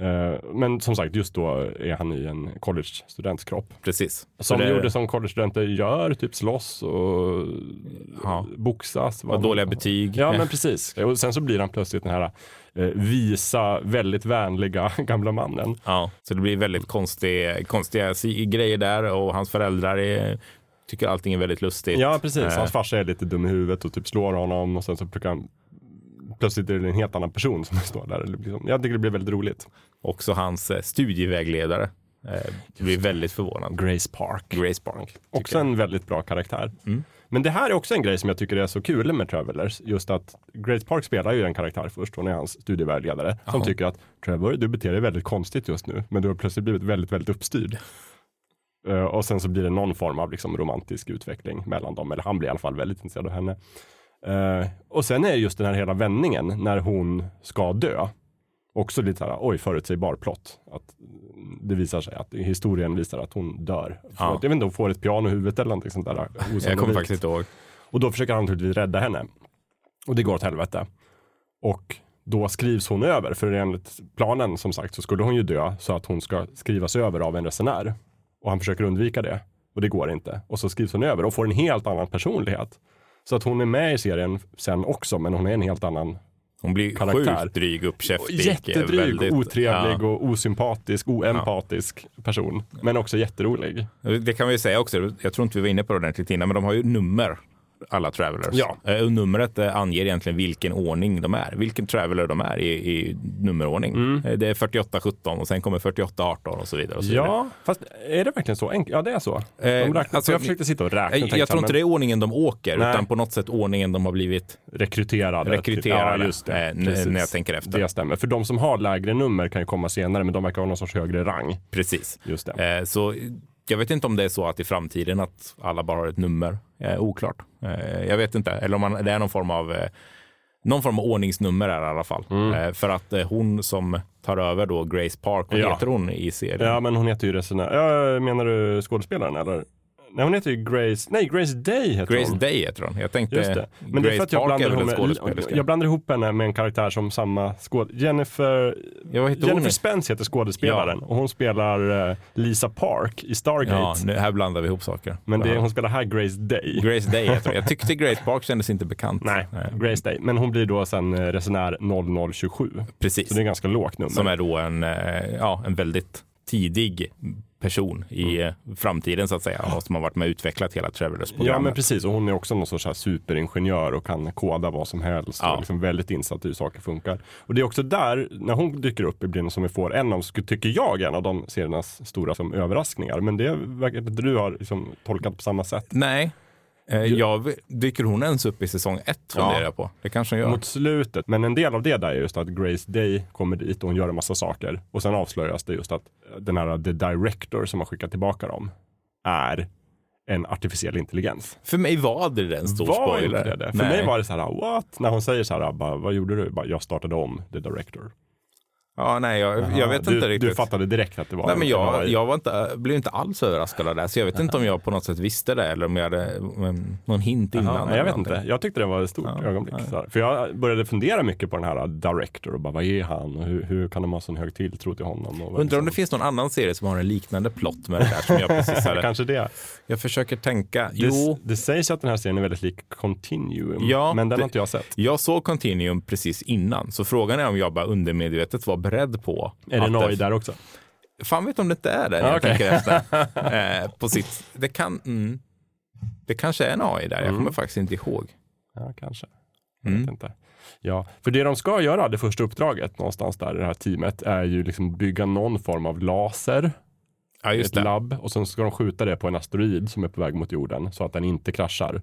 Eh, Men som sagt, just då är han i en college-studentskropp. Precis. Som det- gjorde som college-studenter gör, typ slåss och Ja. boxas. Och dåliga betyg. Ja, men precis. Och sen så blir han plötsligt den här eh, visa, väldigt vänliga gamla mannen. Ja, så det blir väldigt konstig, konstiga grejer där och hans föräldrar är, tycker allting är väldigt lustigt. Ja, precis. Eh, Hans farsa är lite dum i huvudet och typ slår honom och sen så försöker han Plötsligt är det en helt annan person som står där. Det blir som- Jag tycker det blir väldigt roligt. Också hans eh, studievägledare. Eh, blir väldigt förvånad. Grace Park. Grace Park. Också en väldigt bra karaktär. Mm. Men det här är också en grej som jag tycker är så kul med Travelers. Just att Grace Park spelar ju en karaktär först. Hon är hans studievägledare. Som tycker att Trevor, du beter dig väldigt konstigt just nu. Men du har plötsligt blivit väldigt, väldigt uppstyrd. Eh, och sen så blir det någon form av liksom romantisk utveckling mellan dem. Eller han blir i alla fall väldigt intresserad av henne. Eh, och sen är just den här hela vändningen när hon ska dö. Också lite så här, oj, förutsägbar plott. Att det visar sig att historien visar att hon dör. Ja. att, jag vet inte, hon får ett piano i huvudet eller någonting sånt där. Jag kommer faktiskt inte ihåg. Och då försöker han naturligtvis rädda henne. Och det går åt helvete. Och då skrivs hon över, för enligt planen som sagt så skulle hon ju dö så att hon ska skrivas över av en resenär. Och han försöker undvika det. Och det går inte. Och så skrivs hon över och får en helt annan personlighet. Så att hon är med i serien sen också, men hon är en helt annan Hon blir Karaktär. sjukt dryg, uppkäftig. Jättedryg, väldigt- otrevlig ja. och osympatisk, oempatisk person. Men också jätterolig. Det kan vi säga också, jag tror inte vi var inne på det ordentligt innan, men de har ju nummer, alla travelers. Ja. Eh, Och numret eh, anger egentligen vilken ordning de är, vilken traveler de är i, i nummerordning. Mm. Eh, Det är 4817 och sen kommer 4818 och så vidare. Och så vidare. Ja, fast är det verkligen så enkelt? Ja, det är så. De räknar, alltså, jag försökte sitta och räkna. Jag, jag tror inte det är ordningen de åker, Nej. utan på något sätt ordningen de har blivit rekryterade. rekryterade. Ja, just det. när jag tänker efter. Det stämmer. För de som har lägre nummer kan ju komma senare, men de verkar ha någon sorts högre rang. Precis. Just det. Så jag vet inte om det är så att i framtiden att alla bara har ett nummer. Eh, oklart. Eh, jag vet inte. Eller om man, det är någon form av eh, någon form av ordningsnummer är det i alla fall. Mm. Eh, för att eh, hon som tar över då Grace Park, vad Ja. heter hon i serien? Ja, men hon heter ju resenär. Ja, menar du skådespelaren eller? Nej, hon heter ju Grace, nej Grace Day heter Grace hon. Day heter hon. Jag tänkte Just det. Men det är för Grace att jag Park är blandar, med, jag blandar ihop henne med en karaktär som samma skåd... Jennifer, Ja, Jennifer? Spence heter skådespelaren och hon spelar eh, Lisa Park i Stargate. Ja, nu, här blandar vi ihop saker. Men det, hon spelar här Grace Day. Grace Day heter hon. Jag tyckte Grace Park kändes inte bekant. Nej, Grace Day. Men hon blir då sen eh, resenär 0027. Precis. Så det är ganska lågt nummer. Som är då en, eh, ja, en väldigt tidig person i Mm. eh, framtiden så att säga. Och som har varit med och utvecklat hela Ja Travelers-programmet. men precis, och hon är också någon sorts här superingenjör och kan koda vad som helst. Ja. Och liksom väldigt insatt i hur saker funkar. Och det är också där, när hon dyker upp i Blind som vi får, en av, tycker jag, en av de seriernas stora som överraskningar. Men det verkar inte du har liksom tolkat på samma sätt. Nej. Eh, jag, dyker hon ens upp i säsong ett funderar jag på. Det kanske hon gör. Mot slutet. Men en del av det där är just att Grace Day kommer dit och hon gör en massa saker. Och sen avslöjas det just att den här The Director som har skickat tillbaka dem är en artificiell intelligens. För mig var det en stor var spoiler. det? För Nej. mig var det så här, what? När hon säger så här, vad gjorde du? Bara, jag startade om The Director. Ja, nej, jag, jag Ja, vet du, inte riktigt. Du fattade direkt att det var Nej, men en jag, AI. jag var inte, blev inte alls överraskad av det. Så jag vet inte om jag på något sätt visste det eller om jag hade mm, någon hint innan. Nej, jag vet någonting. inte. Jag tyckte det var ett stort Ja, ögonblick. För jag började fundera mycket på den här Director och bara, vad är han? Och hur, hur kan de ha sån hög tilltro till honom? Och Undrar om det finns någon annan serie som har en liknande plott med det där som jag precis hade. Kanske det. Jag försöker tänka. det. Jo, Det sägs att den här serien är väldigt lik Continuum, Ja, men den det- har inte jag sett. jag såg Continuum precis innan, så frågan är om jag bara undermedvetet var beredd på Är det en AI där också? Fan vet om det inte är det, jag okej. tänker efter. eh, på sitt, det kan, mm, det kanske är en AI där, jag kommer faktiskt inte ihåg. Ja, kanske. Jag Mm. vet inte. Ja, för det de ska göra, det första uppdraget någonstans där i det här teamet, är ju liksom bygga någon form av laser Ja, ett det. labb och sen ska de skjuta det på en asteroid som är på väg mot jorden så att den inte kraschar.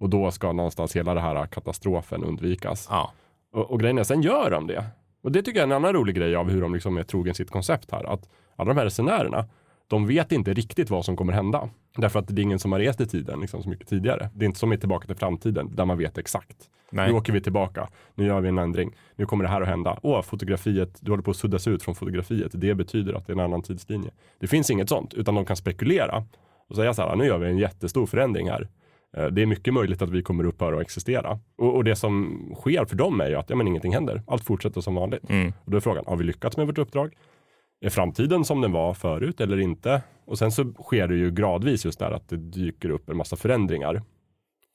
Och då ska någonstans hela den här katastrofen undvikas. Ja. Och, och grejen är, sen gör de det. Och det tycker jag är en annan rolig grej av hur de liksom är trogen sitt koncept här. Att alla de här resenärerna, de vet inte riktigt vad som kommer hända. Därför att det är ingen som har rest i tiden liksom, så mycket tidigare. Det är inte som i Tillbaka till framtiden där man vet exakt. Nej. Nu åker vi tillbaka, nu gör vi en ändring, nu kommer det här att hända. Åh, fotografiet, du håller på att suddas ut från fotografiet. Det betyder att det är en annan tidslinje. Det finns inget sånt, utan de kan spekulera och säga så här, nu gör vi en jättestor förändring här. Eh, Det är mycket möjligt att vi kommer upphöra att existera. Och, och det som sker för dem är ju att ja, men ingenting händer. Allt fortsätter som vanligt. Mm. Och då är frågan, har vi lyckats med vårt uppdrag? Är framtiden som den var förut eller inte? Och sen så sker det ju gradvis just där att det dyker upp en massa förändringar.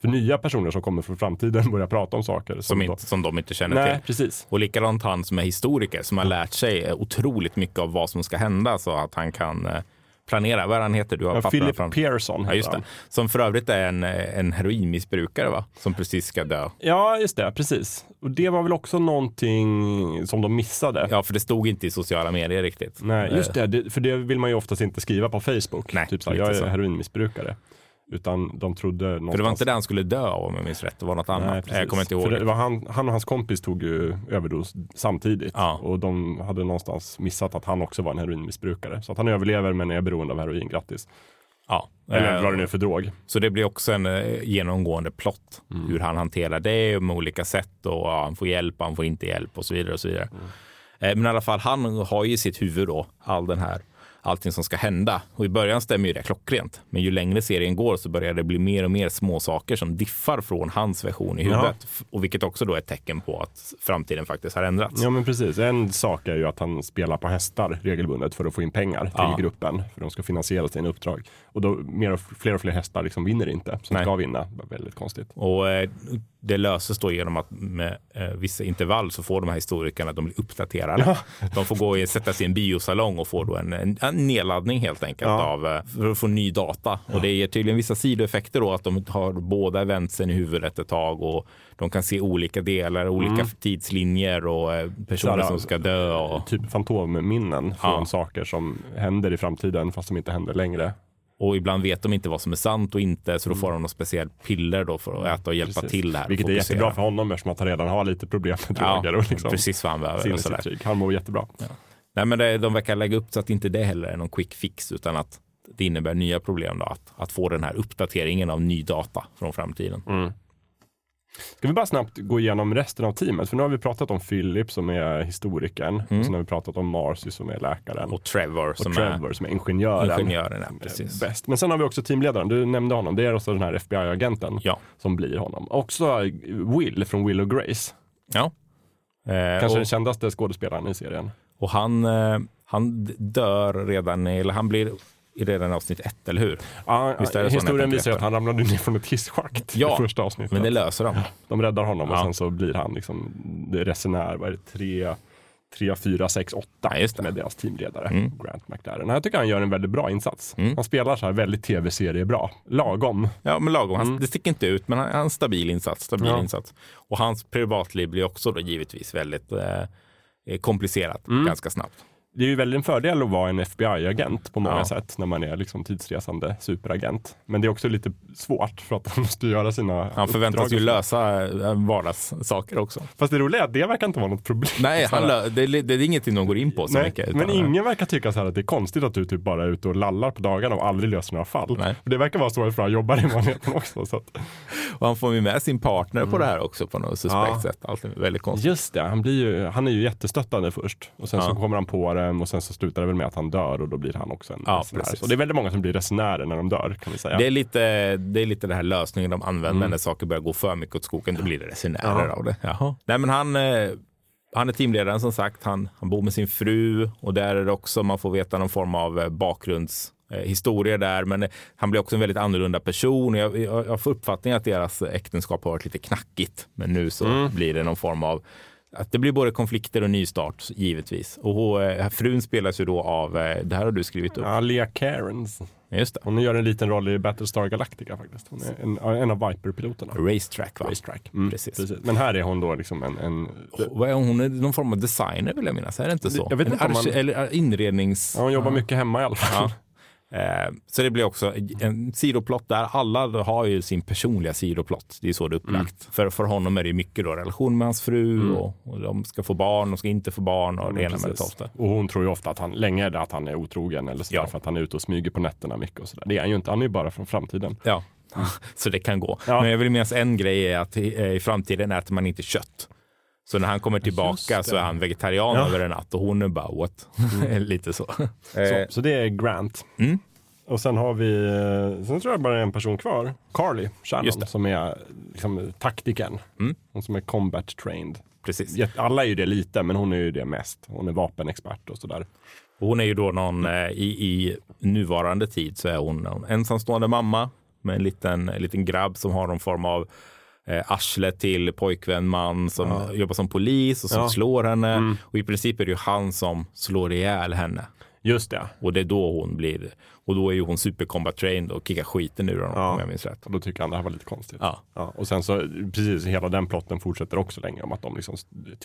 För nya personer som kommer från framtiden börjar prata om saker. Som, då- inte, som de inte känner Nej, till. precis. Och likadant han som är historiker som har lärt sig otroligt mycket av vad som ska hända så att han kan eh, planera. Vad han heter? Du har Ja, Philip fram. Pearson Ja, heter just det. han. Som för övrigt är en, en heroinmissbrukare va? Som precis ska dö. Ja, just det. Precis. Och det var väl också någonting som de missade. Ja, för det stod inte i sociala medier riktigt. Nej, just Eh, det, det. För det vill man ju oftast inte skriva på Facebook. Nej, typ så här, jag är så. heroinmissbrukare. Utan de trodde någonstans... För det var inte det han skulle dö av om jag minns rätt. Det var något annat. Nej, precis. jag kommer inte ihåg. För det var han, han och hans kompis tog ju överdos samtidigt. Ja. Och de hade någonstans missat att han också var en heroinmissbrukare. Så att han överlever men är beroende av heroin, grattis. Ja. Eller Eh, vad det nu är för drog. Så det blir också en eh, genomgående plott. Mm. Hur han hanterar det med olika sätt och ja, han får hjälp, han får inte hjälp och så vidare. och så vidare. Mm. Eh, Men i alla fall, han har ju i sitt huvud då all den här allting som ska hända. Och i början stämmer ju det klockrent. Men ju längre serien går så börjar det bli mer och mer små saker som diffar från hans version i huvudet. F- Och vilket också då är ett tecken på att framtiden faktiskt har ändrats. Ja men precis. En sak är ju att han spelar på hästar regelbundet för att få in pengar till Ja. gruppen. För de ska finansiera sina uppdrag. Och då mer och fler och fler hästar liksom vinner inte. Som Nej. ska vinna. Väldigt konstigt. Och eh, det löses då genom att med eh, vissa intervall så får de här historikerna, de blir uppdaterade. De får gå och sätta sig i en biosalong och få då en, en, en nedladdning helt enkelt Ja. av, eh, för att få ny data. Och det ger tydligen vissa sidoeffekter då att de har båda eventsen i huvudet ett tag och de kan se olika delar, olika tidslinjer och eh, personer Mm. Såhär, som ska dö. Och, Typ fantomminnen från Ja. saker som händer i framtiden fast som inte händer längre. Och ibland vet de inte vad som är sant och inte, så då får de något speciellt piller då för att äta och hjälpa Mm. Precis. till här. Vilket är fokusera. jättebra för honom eftersom att han redan har lite problem med Ja, droger och liksom precis vad han behöver. Han mår jättebra. Nej, men det, de verkar lägga upp så att inte det heller är någon quick fix utan att det innebär nya problem då, att, att få den här uppdateringen av ny data från framtiden. Ska vi bara snabbt gå igenom resten av teamet? För nu har vi pratat om Philip som är historikern. Och sen har vi pratat om Marcy som är läkaren. Mm. Och Trevor och som Trevor som är ingenjören. är ingenjören. Ja, är precis. Bäst. Men sen har vi också teamledaren, du nämnde honom. Det är också den här FBI-agenten Ja. som blir honom. Också Will från Will och Grace. ja. Eh, Kanske och, den kändaste skådespelaren i serien. och han, eh, han dör redan, eller han blir redan i avsnitt ett, eller hur? Ja, historien visar att han ramlade ner från ett hisschakt Ja, i första avsnittet. Men det löser de. De räddar honom och sen så blir han liksom resenär, vad är det, tre, tre, fyra, sex, åtta Ja, med deras teamledare Mm. Grant McLaren. Jag tycker han gör en väldigt bra insats. Mm. Han spelar så här väldigt tv-serie bra, lagom. Ja, men lagom. Han, Mm. Det sticker inte ut, men han han har en stabil insats. Stabil Ja. insats. Och hans privatliv blir också då givetvis väldigt eh, komplicerat Mm. ganska snabbt. Det är ju väldigt en fördel att vara en FBI-agent på många Ja. sätt när man är liksom tidsresande superagent. Men det är också lite svårt för att han måste göra sina Han förväntas ju lösa eh, vardagssaker också. Fast det roliga är att det verkar inte vara något problem. Nej, han lö- det, är- det är ingenting de går in på så Nej, mycket. men ingen verkar tycka så här att det är konstigt att du typ bara är ute och lallar på dagarna och aldrig löser några fall. Nej. Det verkar vara så för han jobbar i vanligheten också. Så att, Och han får ju med sin partner på det här också på något suspekt Mm. Ja. sätt. Allt väldigt konstigt. just det, han, blir ju, han är ju jättestöttande först. Och sen Ja. så kommer han på det och sen så slutar det väl med att han dör och då blir han också en Ja, resenär. precis. Det är väldigt många som blir resenärer när de dör kan vi säga. Det, är lite, det är lite den här lösningen de använder Mm. när saker börjar gå för mycket åt skogen. Då blir det resenärer av det. Jaha. Nej, men han, eh, han är teamledaren som sagt. Han, han bor med sin fru och där är det också man får veta någon form av eh, bakgrunds historier där, men han blir också en väldigt annorlunda person. Jag, jag, jag får uppfattningen att deras äktenskap har varit lite knackigt, men nu så Mm. blir det någon form av att det blir både konflikter och nystart givetvis. Och eh, frun spelas ju då av, eh, det här har du skrivit upp. Ja, Lea Cairns. Just det. Hon gör en liten roll i Battlestar Galactica faktiskt. Hon är en, en av Viper-piloterna. Racetrack va? Racetrack. Mm, Precis. Men här är hon då liksom en, en är hon? Hon är någon form av designer vill jag minnas. Är det inte så? Jag vet En inte om man- Eller eh, inrednings... ja, hon jobbar mycket hemma i alla fall. Ja. Eh, Så det blir också en sidoplott där. Alla har ju sin personliga sidoplott. Det är så det är upplagt. Mm. För, för honom är det mycket då relation med hans fru och, och de ska få barn, de ska inte få barn och det ena med det tolfte. Och hon tror ju ofta att han, länge är det att han är otrogen eller sådär Ja. för att han är ute och smyger på nätterna mycket och sådär. Det är han ju inte, han är ju bara från framtiden. Ja, så det kan gå. Ja. Men jag vill minnas en grej är att i, i framtiden äter man inte kött. Så när han kommer tillbaka så är han vegetarian Ja. över en natt och hon är bara what? Lite så. Så, Eh, så det är Grant. Mm. Och sen har vi, eh, sen tror jag bara en person kvar. Carly Shannon som är liksom, taktikern. Mm. Hon som är combat trained. Precis. Alla är ju det lite, men hon är ju det mest. Hon är vapenexpert och sådär. Hon är ju då någon, eh, i, i nuvarande tid så är hon en ensamstående mamma med en liten, en liten grabb som har någon form av eh, arsle till pojkvän, man som jobbar som polis och som Ja. Mm. slår henne. Och i princip är det ju han som slår ihjäl henne. Just det. Och det är då hon blir, och då är ju hon supercombat trained och kickar skiten ur honom Ja. om jag minns rätt. Och då tycker han det här var lite konstigt. Ja. Ja, och sen så, precis, hela den plotten fortsätter också länge om att de liksom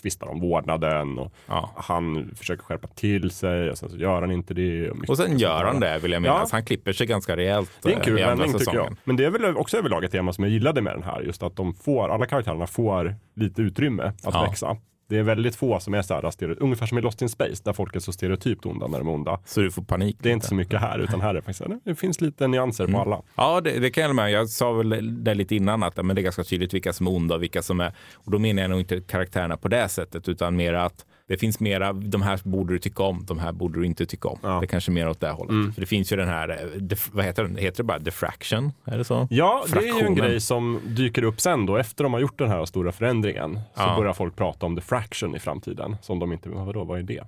tvistar om vårdnaden och Ja. han försöker skärpa till sig och sen så gör han inte det. mycket Och sen gör han det vill jag minnas. Ja. Han klipper sig ganska rejält Det är en eh, kul vändning tycker jag. Men det är väl också överlag ett tema som jag gillade med den här. Just att de får, alla karaktärerna får lite utrymme att Ja. växa. Det är väldigt få som är så här, stereo- ungefär som i Lost in Space, där folk är så stereotypt onda när de är onda. Så du får panik. Det är inte så mycket här, utan här är det faktiskt, det finns lite nyanser Mm. på alla. Ja, det, det kan jag med. Jag sa väl det lite innan att men det är ganska tydligt vilka som är onda och vilka som är... Och då menar jag nog inte karaktärerna på det sättet, utan mer att det finns mera, de här borde du tycka om, de här borde du inte tycka om. Ja. Det är kanske mer åt det hållet. Mm. För det finns ju den här, eh, vad heter den? Heter det bara diffraction? Är det så? Ja, det är ju en Fraktionen. grej som dyker upp sen då, efter de har gjort den här stora förändringen. Så Ja. börjar folk prata om the fraction i framtiden, som de inte, vadå, vad är det?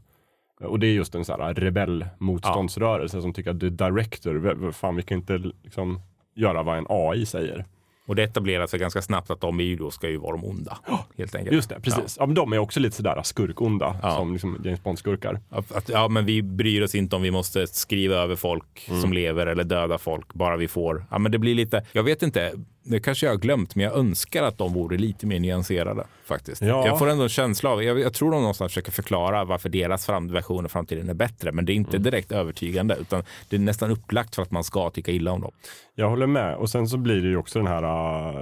Och det är just en sån här rebellmotståndsrörelse som tycker att the director, fan vi kan inte liksom göra vad en AI säger. Och det etablerar sig ganska snabbt att de ju då ska ju vara de onda. Helt enkelt. Just det, precis. Ja. men de är också lite sådär skurkonda, Ja. som liksom James Bond-skurkar. Att, ja, men vi bryr oss inte om vi måste skriva över folk Mm. som lever eller döda folk, bara vi får. Ja, men det blir lite, jag vet inte, det kanske jag har glömt, men jag önskar att de vore lite mer nyanserade faktiskt. Ja. Jag får ändå en känsla av, jag, jag tror de någonstans försöker förklara varför deras fram, version av framtiden är bättre, men det är Mm. inte direkt övertygande, utan det är nästan upplagt för att man ska tycka illa om dem. Jag håller med. Och sen så blir det ju också den här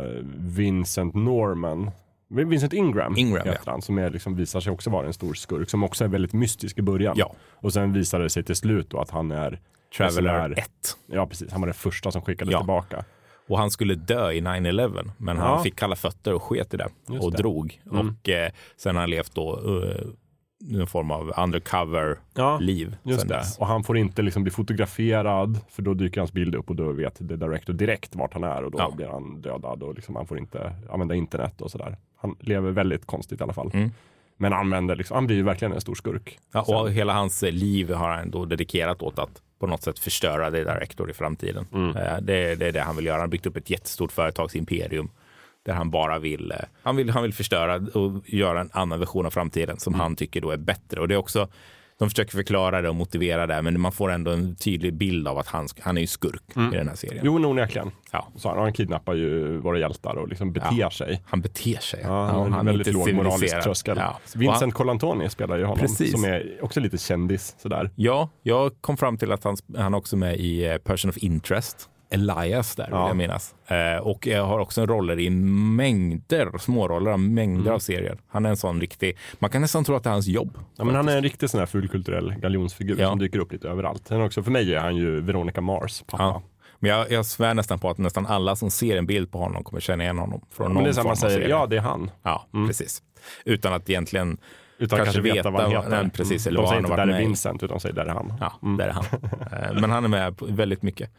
uh, Vincent Norman. Vincent Ingram, Ingram, heter han, som är, liksom, visar sig också vara en stor skurk, som också är väldigt mystisk i början. Ja. Och sen visar det sig till slut då att han är Traveler resenär. 1. Ja, precis. Han var den första som skickades Ja. tillbaka. Och han skulle dö i 9-11, men han Ja. fick kalla fötter och sket i det Just och det. drog. Mm. Och eh, sen har han levt då uh, någon form av Ja. undercover-liv. Just sen det. dess. Och han får inte liksom bli fotograferad för då dyker hans bild upp och då vet the director direkt vart han är och då Ja. blir han dödad och liksom han får inte använda internet och sådär. Han lever väldigt konstigt i alla fall. Mm. Men använder liksom, han blir ju verkligen en stor skurk. Ja, Sen- och hela hans eh, liv har han då dedikerat åt att på något sätt förstöra det director i framtiden. Mm. Eh, Det, det är det han vill göra. Han har byggt upp ett jättestort företagsimperium där han bara vill, eh, han vill, han vill förstöra och göra en annan version av framtiden Mm. som han tycker då är bättre. Och det är också, de försöker förklara det och motivera det, men man får ändå en tydlig bild av att han, han är ju skurk i den här serien. Mm. Jo, onekligen. Ja. Så han, han kidnappar ju våra hjältar och liksom beter Ja. sig. Han beter sig. Ja, han har en väldigt låg moralisk tröskel. Ja. Vincent han- Colantoni spelar ju honom, Precis. som är också lite kändis sådär. Ja, jag kom fram till att han, han är också med i eh, Person of Interest. Elias där, Ja. vill jag minnas. Eh, och jag har också roller i mängder, småroller av mängder Mm. av serier. Han är en sån riktig, man kan nästan tro att det är hans jobb. Ja, men han är en riktig sån här fulkulturell galjonsfigur Ja. som dyker upp lite överallt. Sen också, för mig är han ju Veronica Mars pappa. Ja. Men jag, jag svär nästan på att nästan alla som ser en bild på honom kommer känna igen honom från Men någon det är så man säger, ja det är han. Ja, precis. Utan att egentligen Utan kanske, kanske veta vad han heter. Nej, precis, eller De säger han inte där är. Vincent, utan säger där är han. Ja, där är han. Eh, Men han är med väldigt mycket.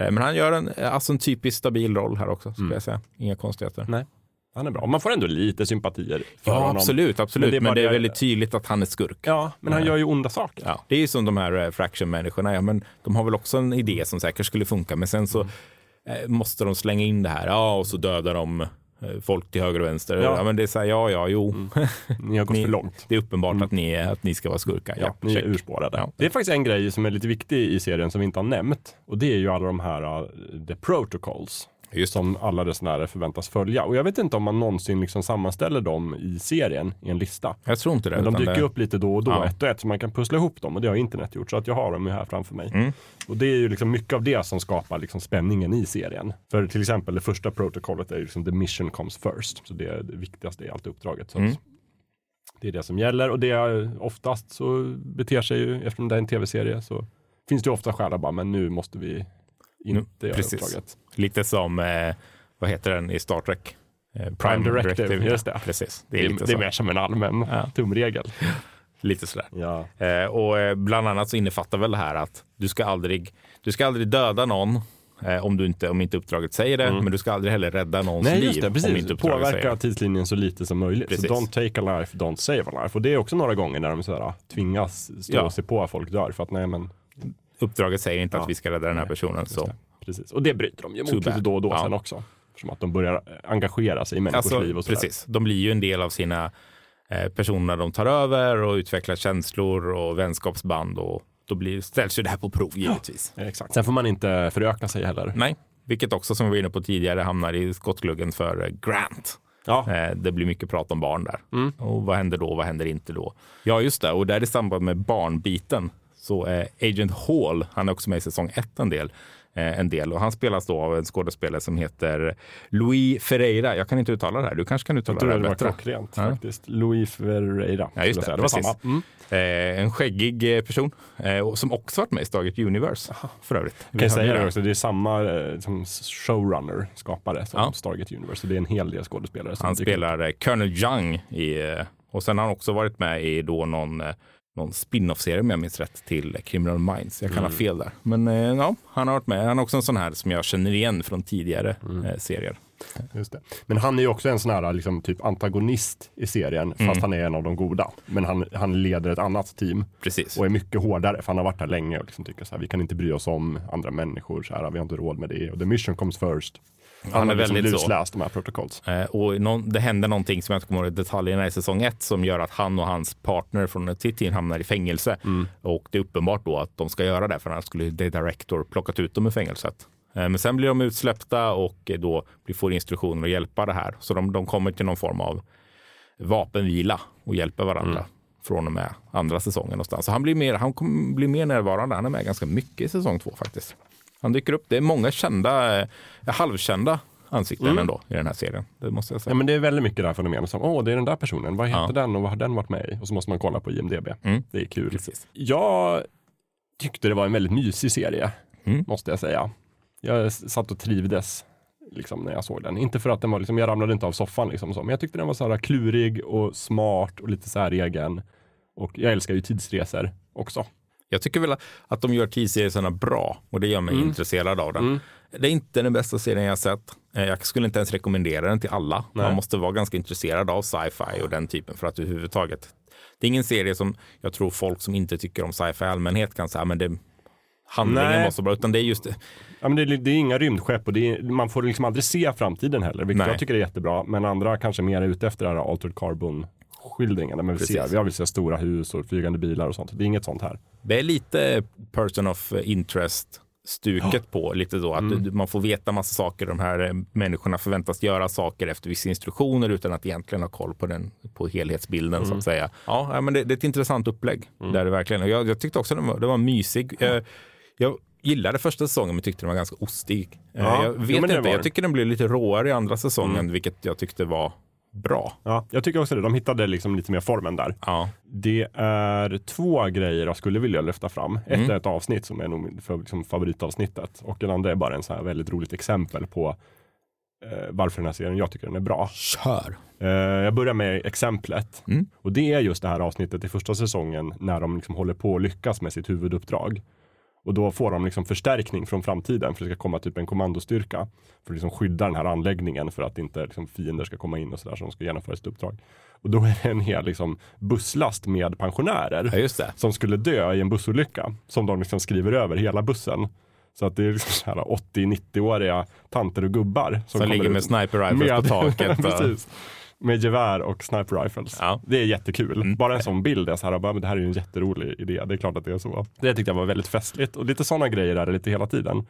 Eh, Men han gör en, alltså en typiskt stabil roll här också, skulle jag säga. Inga konstigheter. Nej, han är bra. Man får ändå lite sympatier för Ja, honom. absolut, absolut. Men det är det- väldigt tydligt att han är skurk. Ja, men han gör ju onda saker. Ja, det är ju som de här eh, Fraction-människorna, ja, men de har väl också en idé som säkert skulle funka, men sen så Mm. eh, måste de slänga in det här, ja, och så dödar de eh, folk till höger och vänster. Ja, Ja. men det är så här, ja, ja, jo. Ni har gått Ni- för långt. Det är uppenbart att, ni, är- att ni ska vara skurkar. Ja, Ja, ni är urspårade. Ja. Det är faktiskt en grej som är lite viktig i serien som vi inte har nämnt. Och det är ju alla de här uh, the protocols. Det. som alla resenärer förväntas följa. Och jag vet inte om man någonsin liksom sammanställer dem i serien i en lista. Jag tror inte det. Men de dyker det, upp lite då och då, Ja. ett och ett, så man kan pussla ihop dem. Och det har internet gjort, så att jag har dem ju här framför mig. Mm. Och det är ju liksom mycket av det som skapar liksom spänningen i serien. För till exempel det första protokollet är ju liksom the mission comes first. Så det är det viktigaste i allt uppdraget. Så Mm. Det är det som gäller och det är oftast så beter sig ju, eftersom det är en tv-serie, så finns det ju ofta skäl att bara, men nu måste vi inte göra precis. uppdraget. Lite som, eh, vad heter den i Star Trek? Eh, Prime Directive, ja. just det. Precis, det Det är är, lite det är mer som en allmän Ja. tumregel. Lite sådär. Ja. Eh, och eh, bland annat så innefattar väl det här att du ska aldrig, du ska aldrig döda någon eh, om, du inte, om inte uppdraget säger det, men du ska aldrig heller rädda någons Mm. Nej, liv just det. om Precis. inte uppdraget säger Påverka det. tidslinjen så lite som möjligt. Precis. Så don't take a life, don't save a life. Och det är också några gånger när de så här, tvingas stå Ja. och se på att folk dör. För att nej, men Uppdraget säger inte Ja. att vi ska rädda den här personen. Så. Precis. Och det bryter de ju mot lite då och då Ja. sen också. Som att de börjar eh, engagera sig i människors Alltså, liv och sådär. precis. De blir ju en del av sina eh, personer de tar över och utvecklar känslor och vänskapsband och då blir, ställs ju det här på prov givetvis. Ja, Exakt. Sen får man inte föröka sig heller. Nej, vilket också som vi var inne på tidigare hamnar i skottgluggen för eh, Grant. Ja, Eh, Det blir mycket prat om barn där. Mm. Och vad händer då? Vad händer inte då? Ja, just det. Och där i samband med barnbiten så är Agent Hall, han är också med i säsong ett en del, en del. Och han spelas då av en skådespelare som heter Louis Ferreira. Jag kan inte uttala det här. Du kanske kan uttala jag tror det det var bättre. klockrent Ja. faktiskt. Louis Ferreira. Ja, just det. det var samma. Mm. Eh, en skäggig eh, person eh, som också varit med i Stargate Universe för övrigt. Vi Kan säga det. också, det är samma eh, som showrunner, skapare, som Ja. Stargate Universe. Så det är en hel del skådespelare. Han spelar eh, Colonel Young i, eh, och sen har han också varit med i då någon, eh, någon spin-off-serie om jag minns rätt till Criminal Minds. Jag kan Mm. ha fel där. Men eh, ja, han har varit med. Han är också en sån här som jag känner igen från tidigare Mm. eh, serier. Just det. Men han är ju också en sån här liksom, typ antagonist i serien, Mm. fast han är en av de goda. Men han, han leder ett annat team Precis. och är mycket hårdare, för han har varit där länge och liksom tycker så här, vi kan inte bry oss om andra människor, så här, vi har inte råd med det. Och the mission comes first. Han, Han är liksom väldigt så. lusläst de här protokolls. Eh, och någon, det händer någonting som jag inte kommer ihåg detaljerna i säsong ett som gör att han och hans partner från ett team hamnar i fängelse. Mm. Och det är uppenbart då att de ska göra det för annars skulle The Director plockat ut dem ur fängelset. Eh, Men sen blir de utsläppta och eh, då får instruktioner att hjälpa det här. Så de, de kommer till någon form av vapenvila och hjälper varandra Mm. från och med andra säsongen någonstans. Så han blir mer, han kommer bli mer närvarande. Han är med ganska mycket i säsong två faktiskt. Han dyker upp. Det är många kända, eh, halvkända ansikten Mm. ändå i den här serien. Det måste jag säga. Ja, men det är väldigt mycket det här fenomenet som, åh, det är den där personen, vad heter Ja. den och vad har den varit med i? Och så måste man kolla på IMDB. Mm. Det är kul. Precis. Jag tyckte det var en väldigt mysig serie, Mm. måste jag säga. Jag satt och trivdes liksom, när jag såg den. Inte för att den var, liksom, jag ramlade inte av soffan, liksom, så, men jag tyckte den var så här klurig och smart och lite så här egen. Och jag älskar ju tidsresor också. Jag tycker väl att de gör tidsserierna bra och det gör mig Mm. intresserad av den. Det är inte den bästa serien jag har sett. Eh, Jag skulle inte ens rekommendera den till alla. Man Nej. måste vara ganska intresserad av sci-fi och den typen för att överhuvudtaget. Det är ingen serie som jag tror folk som inte tycker om sci-fi i allmänhet kan säga, men det handlingen Nej. var så bra, utan det är just det. Ja, men det, det är inga rymdskepp och är, man får liksom aldrig se framtiden heller, vilket Nej. jag tycker är jättebra. Men andra kanske mer är ute efter det här altered carbon skildringarna. Men vi Precis. ser, jag vill se stora hus och flygande bilar och sånt. Det är inget sånt här. Det är lite person of interest stuket på lite då att Mm. man får veta massa saker. De här eh, människorna förväntas göra saker efter vissa instruktioner utan att egentligen ha koll på den på helhetsbilden så Mm. att säga. Ja, ja, men det, det är ett intressant upplägg. Det är det verkligen. Och jag, jag tyckte också den var, den var mysig. Eh, Jag gillade första säsongen men tyckte den var ganska ostig. Eh, Ja, jag jo, vet det inte, Mm. jag tycker den blev lite råare i andra säsongen vilket jag tyckte var bra. Ja, jag tycker också det. De hittade liksom lite mer formen där. Ja, Det är två grejer jag skulle vilja lyfta fram. Ett Mm. är ett avsnitt som är nog min för, liksom, favoritavsnittet och den andra är bara en så här väldigt roligt exempel på eh, varför den här serien, jag tycker den är bra. kör. Eh, jag börjar med exemplet. Mm. Och det är just det här avsnittet i första säsongen när de liksom håller på att lyckas med sitt huvuduppdrag. Och då får de liksom förstärkning från framtiden för det ska komma typ en kommandostyrka. För att liksom skydda den här anläggningen för att inte liksom fiender ska komma in och sådär som ska genomföra sitt uppdrag. Och då är det en hel liksom busslast med pensionärer Ja, som skulle dö i en bussolycka. Som de liksom skriver över hela bussen. Så att det är liksom så här 80-90-åriga tanter och gubbar. Som, Som ligger med ut sniper rifles på taket. Precis. Med gevär och sniper rifles. Ja. Det är jättekul. Bara en sån bild är så här, bara, men det här är ju en jätterolig idé. Det är klart att det är så. Det tyckte jag var väldigt festligt och lite sådana grejer är det lite hela tiden.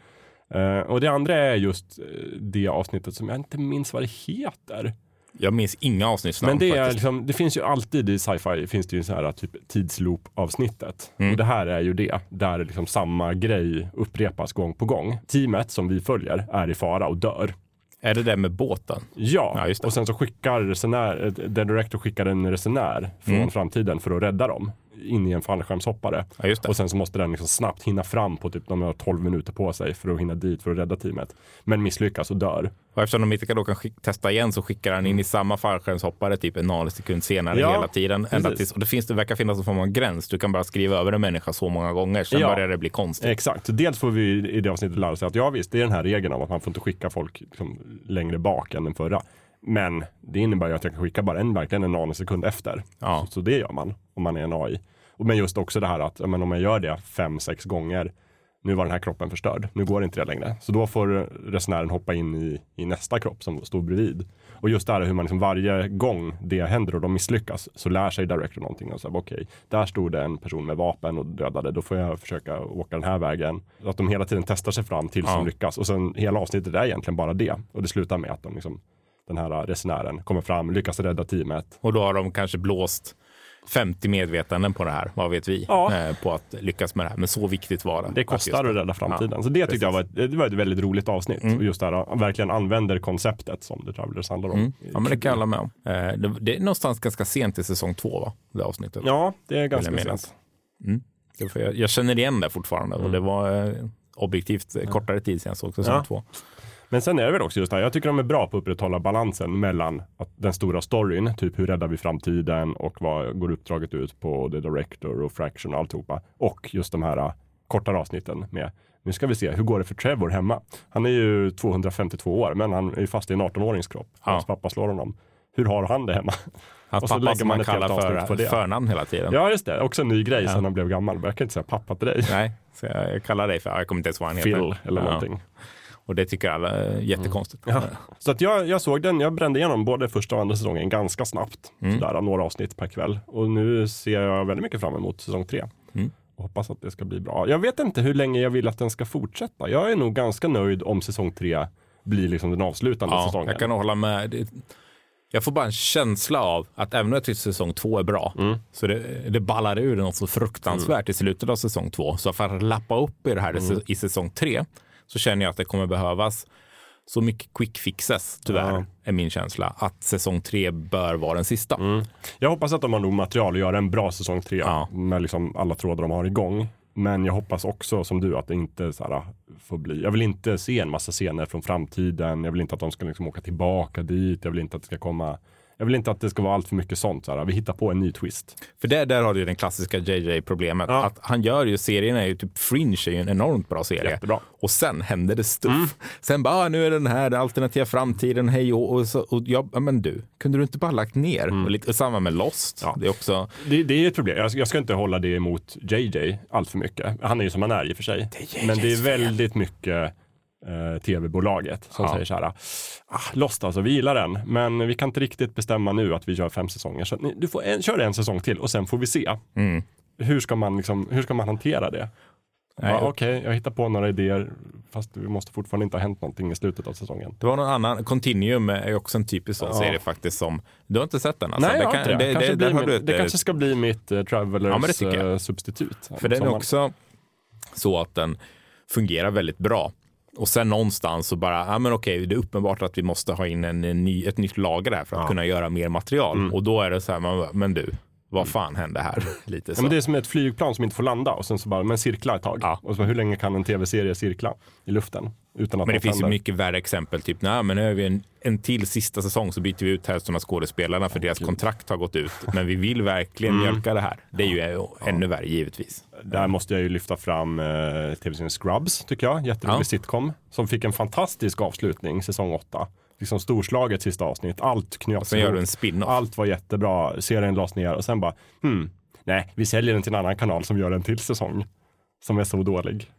Eh, och det andra är just eh, det avsnittet som jag inte minns vad det heter. Jag minns inga avsnittsnamn Men det, är liksom, det finns ju alltid i sci-fi finns det ju så här typ tidsloop avsnittet. Mm. Och det här är ju det, där liksom samma grej upprepas gång på gång. Teamet som vi följer är i fara och dör. Är det det med båten? Ja, Ja, och sen så skickar resenär, The Director skickar en resenär från Mm. framtiden för att rädda dem in i en fallskärmshoppare. Ja. Och sen så måste den liksom snabbt hinna fram på typ, de har 12 minuter på sig för att hinna dit för att rädda teamet. Men misslyckas och dör. Och eftersom de inte då kan testa igen så skickar han in i samma fallskärmshoppare typ en nanosekund senare Ja, hela tiden. Ända tills, och det, finns, det verkar finnas en form av gräns. Du kan bara skriva över en människa så många gånger, sen Ja. börjar det bli konstigt. Exakt. Dels får vi i det avsnittet lära oss att ja visst, det är den här regeln om att man får inte skicka folk liksom, längre bak än den förra. Men det innebär ju att jag kan skicka bara en, verkligen en nanosekund efter. Ja. Så, så det gör man om man är en AI. Och Men just också det här att men om man gör det fem, sex gånger, nu var den här kroppen förstörd, nu går inte det längre. Så då får resenären hoppa in i, i nästa kropp som står bredvid. Och just det här hur man liksom varje gång det händer och de misslyckas så lär sig Director någonting. Och så här, okej, där stod det en person med vapen och dödade, då får jag försöka åka den här vägen. Att de hela tiden testar sig fram tills Ja. de lyckas. Och sen hela avsnittet är egentligen bara det. Och det slutar med att de liksom, den här resenären kommer fram, lyckas rädda teamet. Och då har de kanske blåst 50 medvetanden på det här, vad vet vi, Ja. eh, på att lyckas med det här. Men så viktigt var det. Det kostar att rädda framtiden. Ja, så det tyckte jag var ett, det var ett väldigt roligt avsnitt. Mm. Just det här, verkligen använder konceptet som The Travelers handlar om. Mm. Ja, men det kan jag hålla med om. Eh, det, det är någonstans ganska sent i säsong två, va? Det avsnittet. Ja, det är ganska sent. Får Jag, jag känner igen det fortfarande och det var eh, objektivt kortare tid sedan jag såg säsong Ja. två. Men sen är det väl också just det här, jag tycker de är bra på att upprätthålla balansen mellan att den stora storyn, typ hur räddar vi framtiden och vad går uppdraget ut på The Director och Fraction och alltihopa. Och just de här uh, kortare avsnitten med nu ska vi se, hur går det för Trevor hemma? Han är ju 252 år, men han är ju fast i en 18-årings kropp. Ja. Hans pappa slår honom. Hur har han det hemma? Hans Och så pappa lägger man ett kallar för på det. förnamn hela tiden. Ja, just det. Också en ny grej sen han blev gammal. Jag kan inte säga pappa till dig. Nej, så jag, kallar dig för, jag kommer inte ens vad han Phil heter. eller Ja. någonting. Och det tycker alla är jättekonstigt. Ja. Så att jag, jag såg den, jag brände igenom både första och andra säsongen ganska snabbt. Mm. Sådär, några avsnitt per kväll. Och nu ser jag väldigt mycket fram emot säsong tre. Mm. Och hoppas att det ska bli bra. Jag vet inte hur länge jag vill att den ska fortsätta. Jag är nog ganska nöjd om säsong tre blir liksom den avslutande Ja, säsongen. jag kan hålla med. Jag får bara en känsla av att även om jag tycker säsong två är bra, Mm. så det, det ballar ur något så fruktansvärt i slutet av säsong två. Så för att lappa upp i det här Mm. i säsong tre så känner jag att det kommer behövas så mycket quick fixes, tyvärr, Ja. är min känsla, att säsong tre bör vara den sista. Mm. Jag hoppas att de har nog material att göra en bra säsong tre Ja. med liksom alla trådar de har igång. Men jag hoppas också som du att det inte så här, får bli. Jag vill inte se en massa scener från framtiden. Jag vill inte att de ska liksom åka tillbaka dit. Jag vill inte att det ska komma jag vill inte att det ska vara allt för mycket sånt. Så här. Vi hittar på en ny twist. För där, där har du ju den klassiska JJ-problemet. Ja. Att han gör ju, serien är ju typ Fringe är ju en enormt bra serie. Jättebra. Och sen händer det stuff. Mm. Sen bara, ah, nu är den här, den alternativa framtiden, hej och, och, så, och jag, ja, men du, kunde du inte bara lagt ner? Och, lite, och samma med Lost. Mm. Ja. Det är också, Det, det är ett problem. Jag, jag ska inte hålla det emot JJ allt för mycket. Han är ju som han är i och för sig. Men det är väldigt mycket eh, tv-bolaget som Ja. säger så här. Ah, Lost alltså, vi gillar den. Men vi kan inte riktigt bestämma nu att vi gör fem säsonger. Så ni, du får en, kör en säsong till och sen får vi se. Mm. Hur, ska man liksom, hur ska man hantera det? Ja, Okej, jag hittar på några idéer. Fast det måste fortfarande inte ha hänt någonting i slutet av säsongen. det var någon annan, Continuum är också en typisk sån Ja. serie faktiskt som, du har inte sett den alltså? Nej, jag har inte det. kanske min, du ett, det eh, kanske ska bli mitt uh, Travelers Ja, det eh, substitut. För den är också så att den fungerar väldigt bra. Och sen någonstans så bara, ja men okej, det är uppenbart att vi måste ha in en, en ny, ett nytt lager där för att Ja. kunna göra mer material. Mm. Och då är det så här, man, bara, men du, vad fan hände här? Lite Ja, så. men det är som ett flygplan som inte får landa och sen så bara, men cirkla ett tag. Ja. Och så bara, hur länge kan en tv-serie cirkla i luften? Utan att Men det finns ju mycket värre exempel. Typ, nej, men nu har vi en, en till sista säsong så byter vi ut hälften av skådespelarna för deras kontrakt har gått ut. Men vi vill verkligen Mm. mjölka det här. Det är ju eh, ännu värre givetvis. Där måste jag ju lyfta fram eh, tv-serien Scrubs, tycker jag. Jätterolig Ja. sitcom. Som fick en fantastisk avslutning, säsong åtta. Liksom storslaget sista avsnitt. Allt knöts Sen gör du en spin-off. Allt var jättebra. Serien lades ner och sen bara, hmm, nej, vi säljer den till en annan kanal som gör en till säsong. Som är så dålig.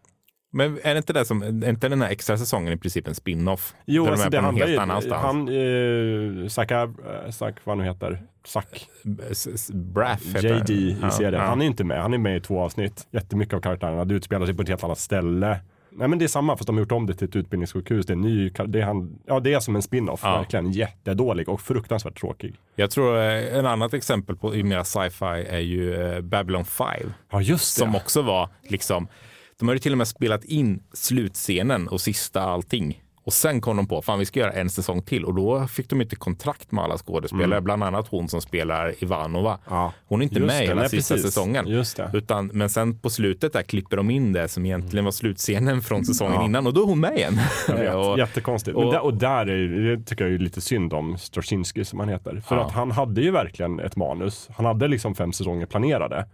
Men är det inte, det som, är inte den här extra säsongen i princip en spin-off? Jo, Där alltså de det är på någon handlar ju, annanstans? han, eh, Zac, eh, Zac, vad nu heter, Zac, S- s- Braff heter JD i Ja, serien. ja. Han är inte med. Han är med i två avsnitt. Jättemycket av karaktärerna. Det utspelar sig på ett helt annat ställe. Nej men det är samma fast de har gjort om det till ett utbildningssjukhus. Det är, ny, det är, han, ja, det är som en spin-off. Ja. Verkligen jättedålig och fruktansvärt tråkig. Jag tror eh, en annat exempel på i mera sci-fi är ju eh, Babylon 5. Ja just det. Som också var liksom, de ju till och med spelat in slutscenen och sista allting. Och sen kom de på, fan vi ska göra en säsong till. Och då fick de inte kontrakt med alla skådespelare, bland annat hon som spelar Ivanova. Mm. Ja. Hon är inte Just med i hela nej, sista precis. säsongen. Utan, men sen på slutet där klipper de in det som egentligen var slutscenen från säsongen Ja. innan och då är hon med igen. Och, Jättekonstigt. och- där, och där är, det tycker jag är lite synd om Straczynski som han heter. För Ja. att han hade ju verkligen ett manus. Han hade liksom fem säsonger planerade.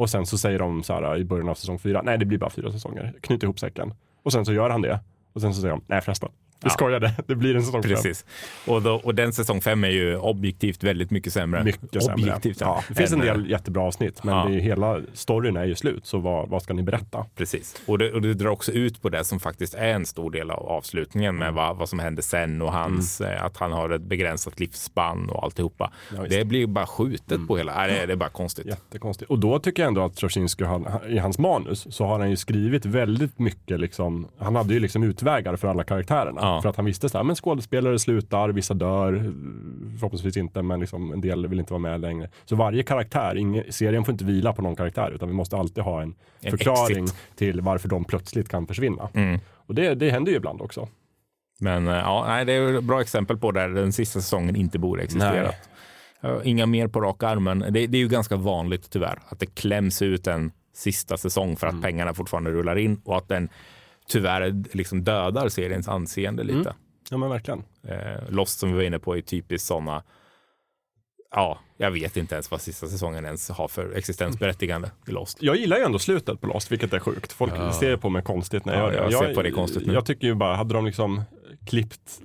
Och sen så säger de så här i början av säsong fyra, nej det blir bara fyra säsonger. Knyt ihop säcken. Och sen så gör han det. Och sen så säger de, nej förresten, vi Ja. skojade, det blir en säsong fem. Precis. Och, då, och den säsong fem är ju objektivt väldigt mycket sämre. Mycket sämre. Objektivt Ja, det finns en än, eh, del jättebra avsnitt, men Ja. det är, hela storyn är ju slut. Så vad, vad ska ni berätta? Precis. Och det, och det drar också ut på det som faktiskt är en stor del av avslutningen med vad, vad som händer sen och hans, eh, att han har ett begränsat livsspann och alltihopa. Ja, det blir bara skjutet på hela, det, det är bara konstigt. Jättekonstigt. Och då tycker jag ändå att har- i hans manus, så har han ju skrivit väldigt mycket, liksom, han hade ju liksom utvägar för alla karaktärerna. Ja. För att han visste så här, men skådespelare slutar, vissa dör, förhoppningsvis inte, men liksom en del vill inte vara med längre. Så varje karaktär, ingen, serien får inte vila på någon karaktär, utan vi måste alltid ha en, En förklaring exit. till varför de plötsligt kan försvinna. Mm. Och det, det händer ju ibland också. Men eh, ja, nej, det är ett bra exempel på där den sista säsongen inte borde existerat. Ja, Inga mer på rak arm, men det, det är ju ganska vanligt tyvärr att det kläms ut en sista säsong för att Mm. pengarna fortfarande rullar in och att den tyvärr liksom dödar seriens anseende lite. Mm. Ja men verkligen. Eh, Lost som vi var inne på är typiskt sådana Ja, jag vet inte ens vad sista säsongen ens har för existensberättigande i Lost. Jag gillar ju ändå slutet på Lost, vilket är sjukt. Folk Ja. ser på mig konstigt när jag Ja, gör det. jag ser på dig konstigt nu. Jag tycker ju bara, hade de liksom klippt,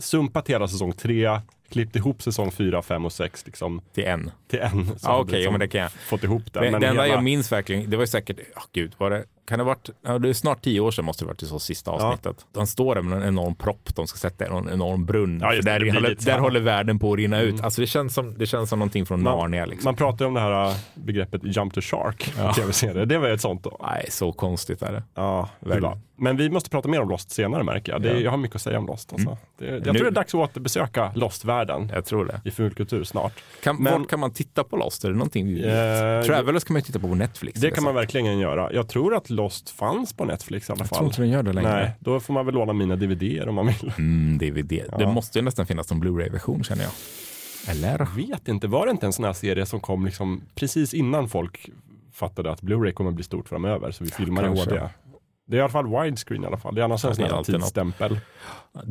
sumpat hela säsong tre, klippt ihop säsong fyra, fem och sex liksom Till en. till en. Ja, okej, ja, liksom men det kan jag. Fått ihop det. Men, Men det enda hela- jag minns verkligen, det var ju säkert, oh, gud, var det, kan det varit, ja, det är snart tio år sedan måste det varit i så sista avsnittet. De står där med en enorm propp, de ska sätta i en enorm brunn. Ja, där det håller, där håller världen på att rinna ut. Alltså det känns som, det känns som någonting från Narnia liksom. Man pratar om det här äh, begreppet jump to shark Ja. tv-serier. Det var ett sånt då. Nej, så konstigt är det. Ja, bra. Men vi måste prata mer om Lost senare märker jag. Det, Ja. Mm. Jag har mycket att säga om Lost. Alltså. Det, jag Nu- tror det är dags att återbesöka Lost-världen Jag tror det. i fulkultur snart. Kan, Men- kan man titta på Lost? Är det någonting? Eh, Travelers kan man ju titta på på Netflix. Det kan man verkligen göra. Jag tror att Lost fanns på Netflix i alla Jag fall. tror inte den gör det längre. Nej, då får man väl låna mina DVD-er om man vill. Mm, DVD. Det Ja. måste ju nästan finnas någon Blu-ray-version känner jag. Eller? Jag vet inte, var det inte en sån här serie som kom liksom precis innan folk fattade att Blu-ray kommer bli stort framöver så vi filmar i kanske. HD. Det är i alla fall widescreen i alla fall. Det är annars en sån det är här tidsstämpel.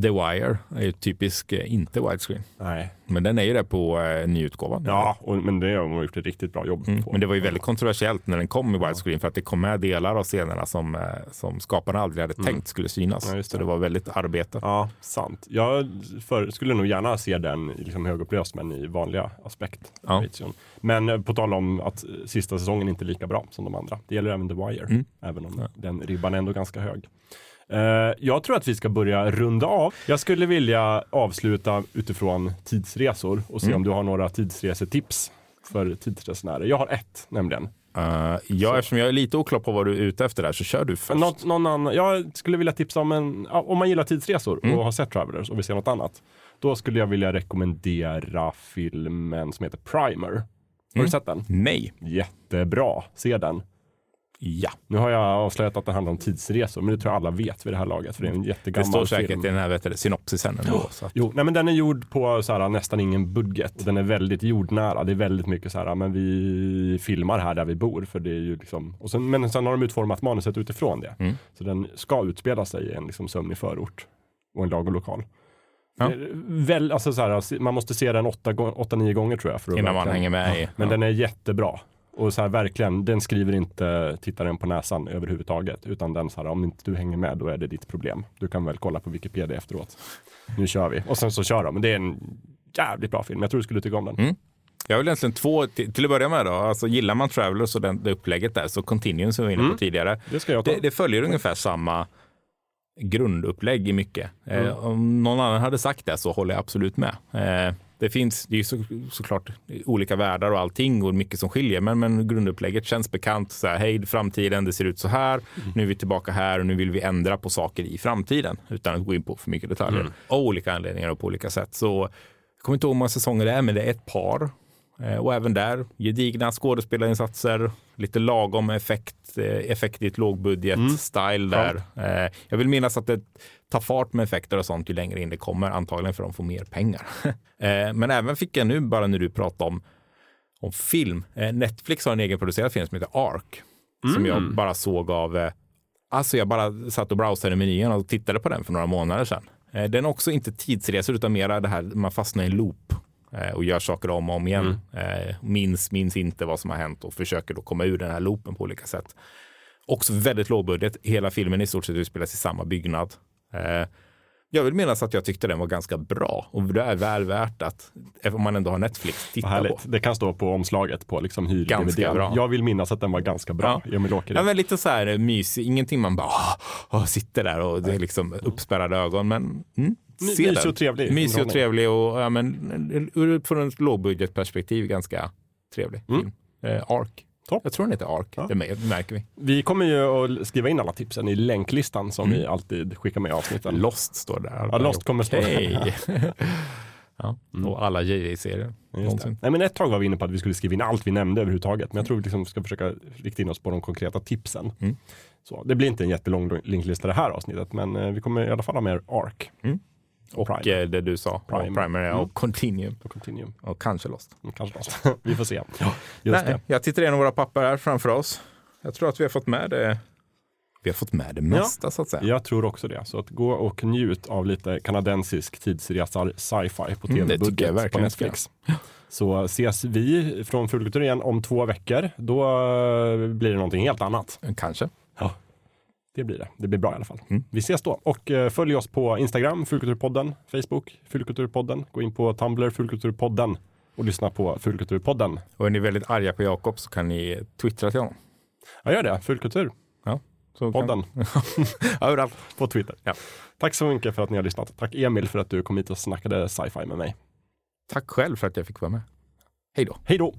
The Wire är ju typisk eh, inte widescreen. Nej. Men den är ju det på eh, nyutgåvan. Ja, och, men det har de gjort ett riktigt bra jobb Mm, på. men det var ju väldigt kontroversiellt när den kom i widescreen för att det kom med delar av scenerna som, eh, som skaparna aldrig hade tänkt skulle synas. Mm. Ja, just så det. det var väldigt arbetat. Ja, sant. Jag för, skulle nog gärna se den i liksom högupplöst men i vanliga aspekt. Ja. Men eh, på tal om att sista säsongen inte är lika bra som de andra. Det gäller även The Wire, Mm. även om den ribban är ändå ganska hög. Eh, jag tror att vi ska börja runda av. Jag skulle vilja avsluta utifrån tidsresor och se Mm. om du har några tidsresetips för tidsresenärer. Jag har ett nämligen. Uh, ja, eftersom jag är lite oklar på vad du är ute efter där så kör du först. Något, någon annan, jag skulle vilja tipsa om en, om man gillar tidsresor Mm. och har sett Travelers och vill se något annat. Då skulle jag vilja rekommendera filmen som heter Primer. Har Mm. du sett den? Nej. Jättebra, se den. Ja. Nu har jag avslöjat att det handlar om tidsresor, men det tror jag alla vet vid det här laget, för det är en Det jättegammal står säkert film. i den här vet synopsisen ändå. Så att, Jo, nej men den är gjord på så här, nästan ingen budget. Den är väldigt jordnära. Det är väldigt mycket så här, men vi filmar här där vi bor. För det är ju liksom, och sen, men sen har de utformat manuset utifrån det. Mm. Så den ska utspela sig i en liksom, sömnig förort och en lagom lokal. Ja. Det Väl, alltså så här, man måste se den åtta, åtta nio gånger tror jag. För att Innan man hänger med i- Men ja. den är jättebra. Och så här, verkligen, den skriver inte tittaren på näsan överhuvudtaget. Utan den så här, om inte du hänger med, då är det ditt problem. Du kan väl kolla på Wikipedia efteråt. Nu kör vi. Och sen så kör de. Men det är en jävligt bra film. Jag tror du skulle tycka om den. Mm. Jag vill egentligen två, till, att börja med då, alltså gillar man Travelers och den, det upplägget där så Continuum som vi var inne på Mm. tidigare. Det. Det, det följer ungefär samma grundupplägg i mycket. Mm. Eh, om någon annan hade sagt det så håller jag absolut med. Eh, det finns det är ju så, såklart olika världar och allting och mycket som skiljer, men, men grundupplägget känns bekant. Så här, Hej, framtiden, det ser ut så här. Mm. Nu är vi tillbaka här och nu vill vi ändra på saker i framtiden utan att gå in på för mycket detaljer. Mm. Av olika anledningar och på olika sätt. Så jag kommer inte ihåg hur många säsonger det är, men det är ett par. Eh, Och även där, gedigna skådespelarinsatser, lite lagom effekt, eh, effekt i ett lågbudget-style där. Eh, Jag vill minnas att det tar fart med effekter och sånt ju längre in det kommer, antagligen för att de får mer pengar. Eh, Men även fick jag nu, bara när du pratade om, om film, eh, Netflix har en egenproducerad film som heter Ark, som jag bara såg av eh, Alltså jag bara satt och browsade i menyn och tittade på den för några månader sedan. Den är också inte tidsresor utan mera det här man fastnar i en loop och gör saker om och om igen. Eh, Minns, minns inte vad som har hänt och försöker då komma ur den här loopen på olika sätt. Också väldigt lågbudget. Hela filmen i stort sett utspelas i samma byggnad. Eh, Jag vill minnas att jag tyckte den var ganska bra och det är väl värt att, om man ändå har Netflix, titta på. Det kan stå på omslaget på liksom hyr Ganska bra. Jag vill minnas att den var ganska bra. Emil Ja, men lite så här eh, mysig, ingenting man bara åh, åh, sitter där och det är liksom uppspärrade ögon. Men mm, se mysig och trevlig Mysig och trevlig och ja, men, ur från ett lågbudgetperspektiv ganska trevlig film. Eh, Ark. Topp. Jag tror den heter Ark. Det mär- märker vi. Vi kommer ju att skriva in alla tipsen i länklistan som vi alltid skickar med i avsnitten. Lost står där. Ja, Lost kommer stå Okej. ja, och alla JJ-serier. Det. Nej, men ett tag var vi inne på att vi skulle skriva in allt vi nämnde överhuvudtaget. Men jag tror vi liksom ska försöka rikta in oss på de konkreta tipsen. Mm. Så, det blir inte en jättelång linklista det här avsnittet, men eh, vi kommer i alla fall ha med ARK Och Prime. eh, det du sa, Prime. Primer ja, Mm. och Continuum. och Continuum. Och kanske Lost. Mm, Kanske Lost. vi får se. Just Nej, det. jag tittar igenom våra papper här framför oss. Jag tror att vi har fått med det. Vi har fått med det mesta så att säga. Jag tror också det. Så att gå och njut av lite kanadensisk tidsresar sci-fi på Mm, tv-budget på jag ska Netflix. Så ses vi från Fulkultur igen om två veckor. Då eh, blir det någonting helt annat. Kanske. Det blir det. Det blir bra i alla fall. Mm. Vi ses då. Och eh, följ oss på Instagram, Fulkulturpodden, Facebook, Fulkulturpodden. Gå in på Tumblr, Fulkulturpodden och lyssna på Fulkulturpodden. Och är ni väldigt arga på Jakob så kan ni twittra till honom. Ja, gör det. Fulkultur, Ja, så podden. Överallt. på Twitter. Ja. Tack så mycket för att ni har lyssnat. Tack Emil för att du kom hit och snackade sci-fi med mig. Tack själv för att jag fick vara med. Hej då. Hej då!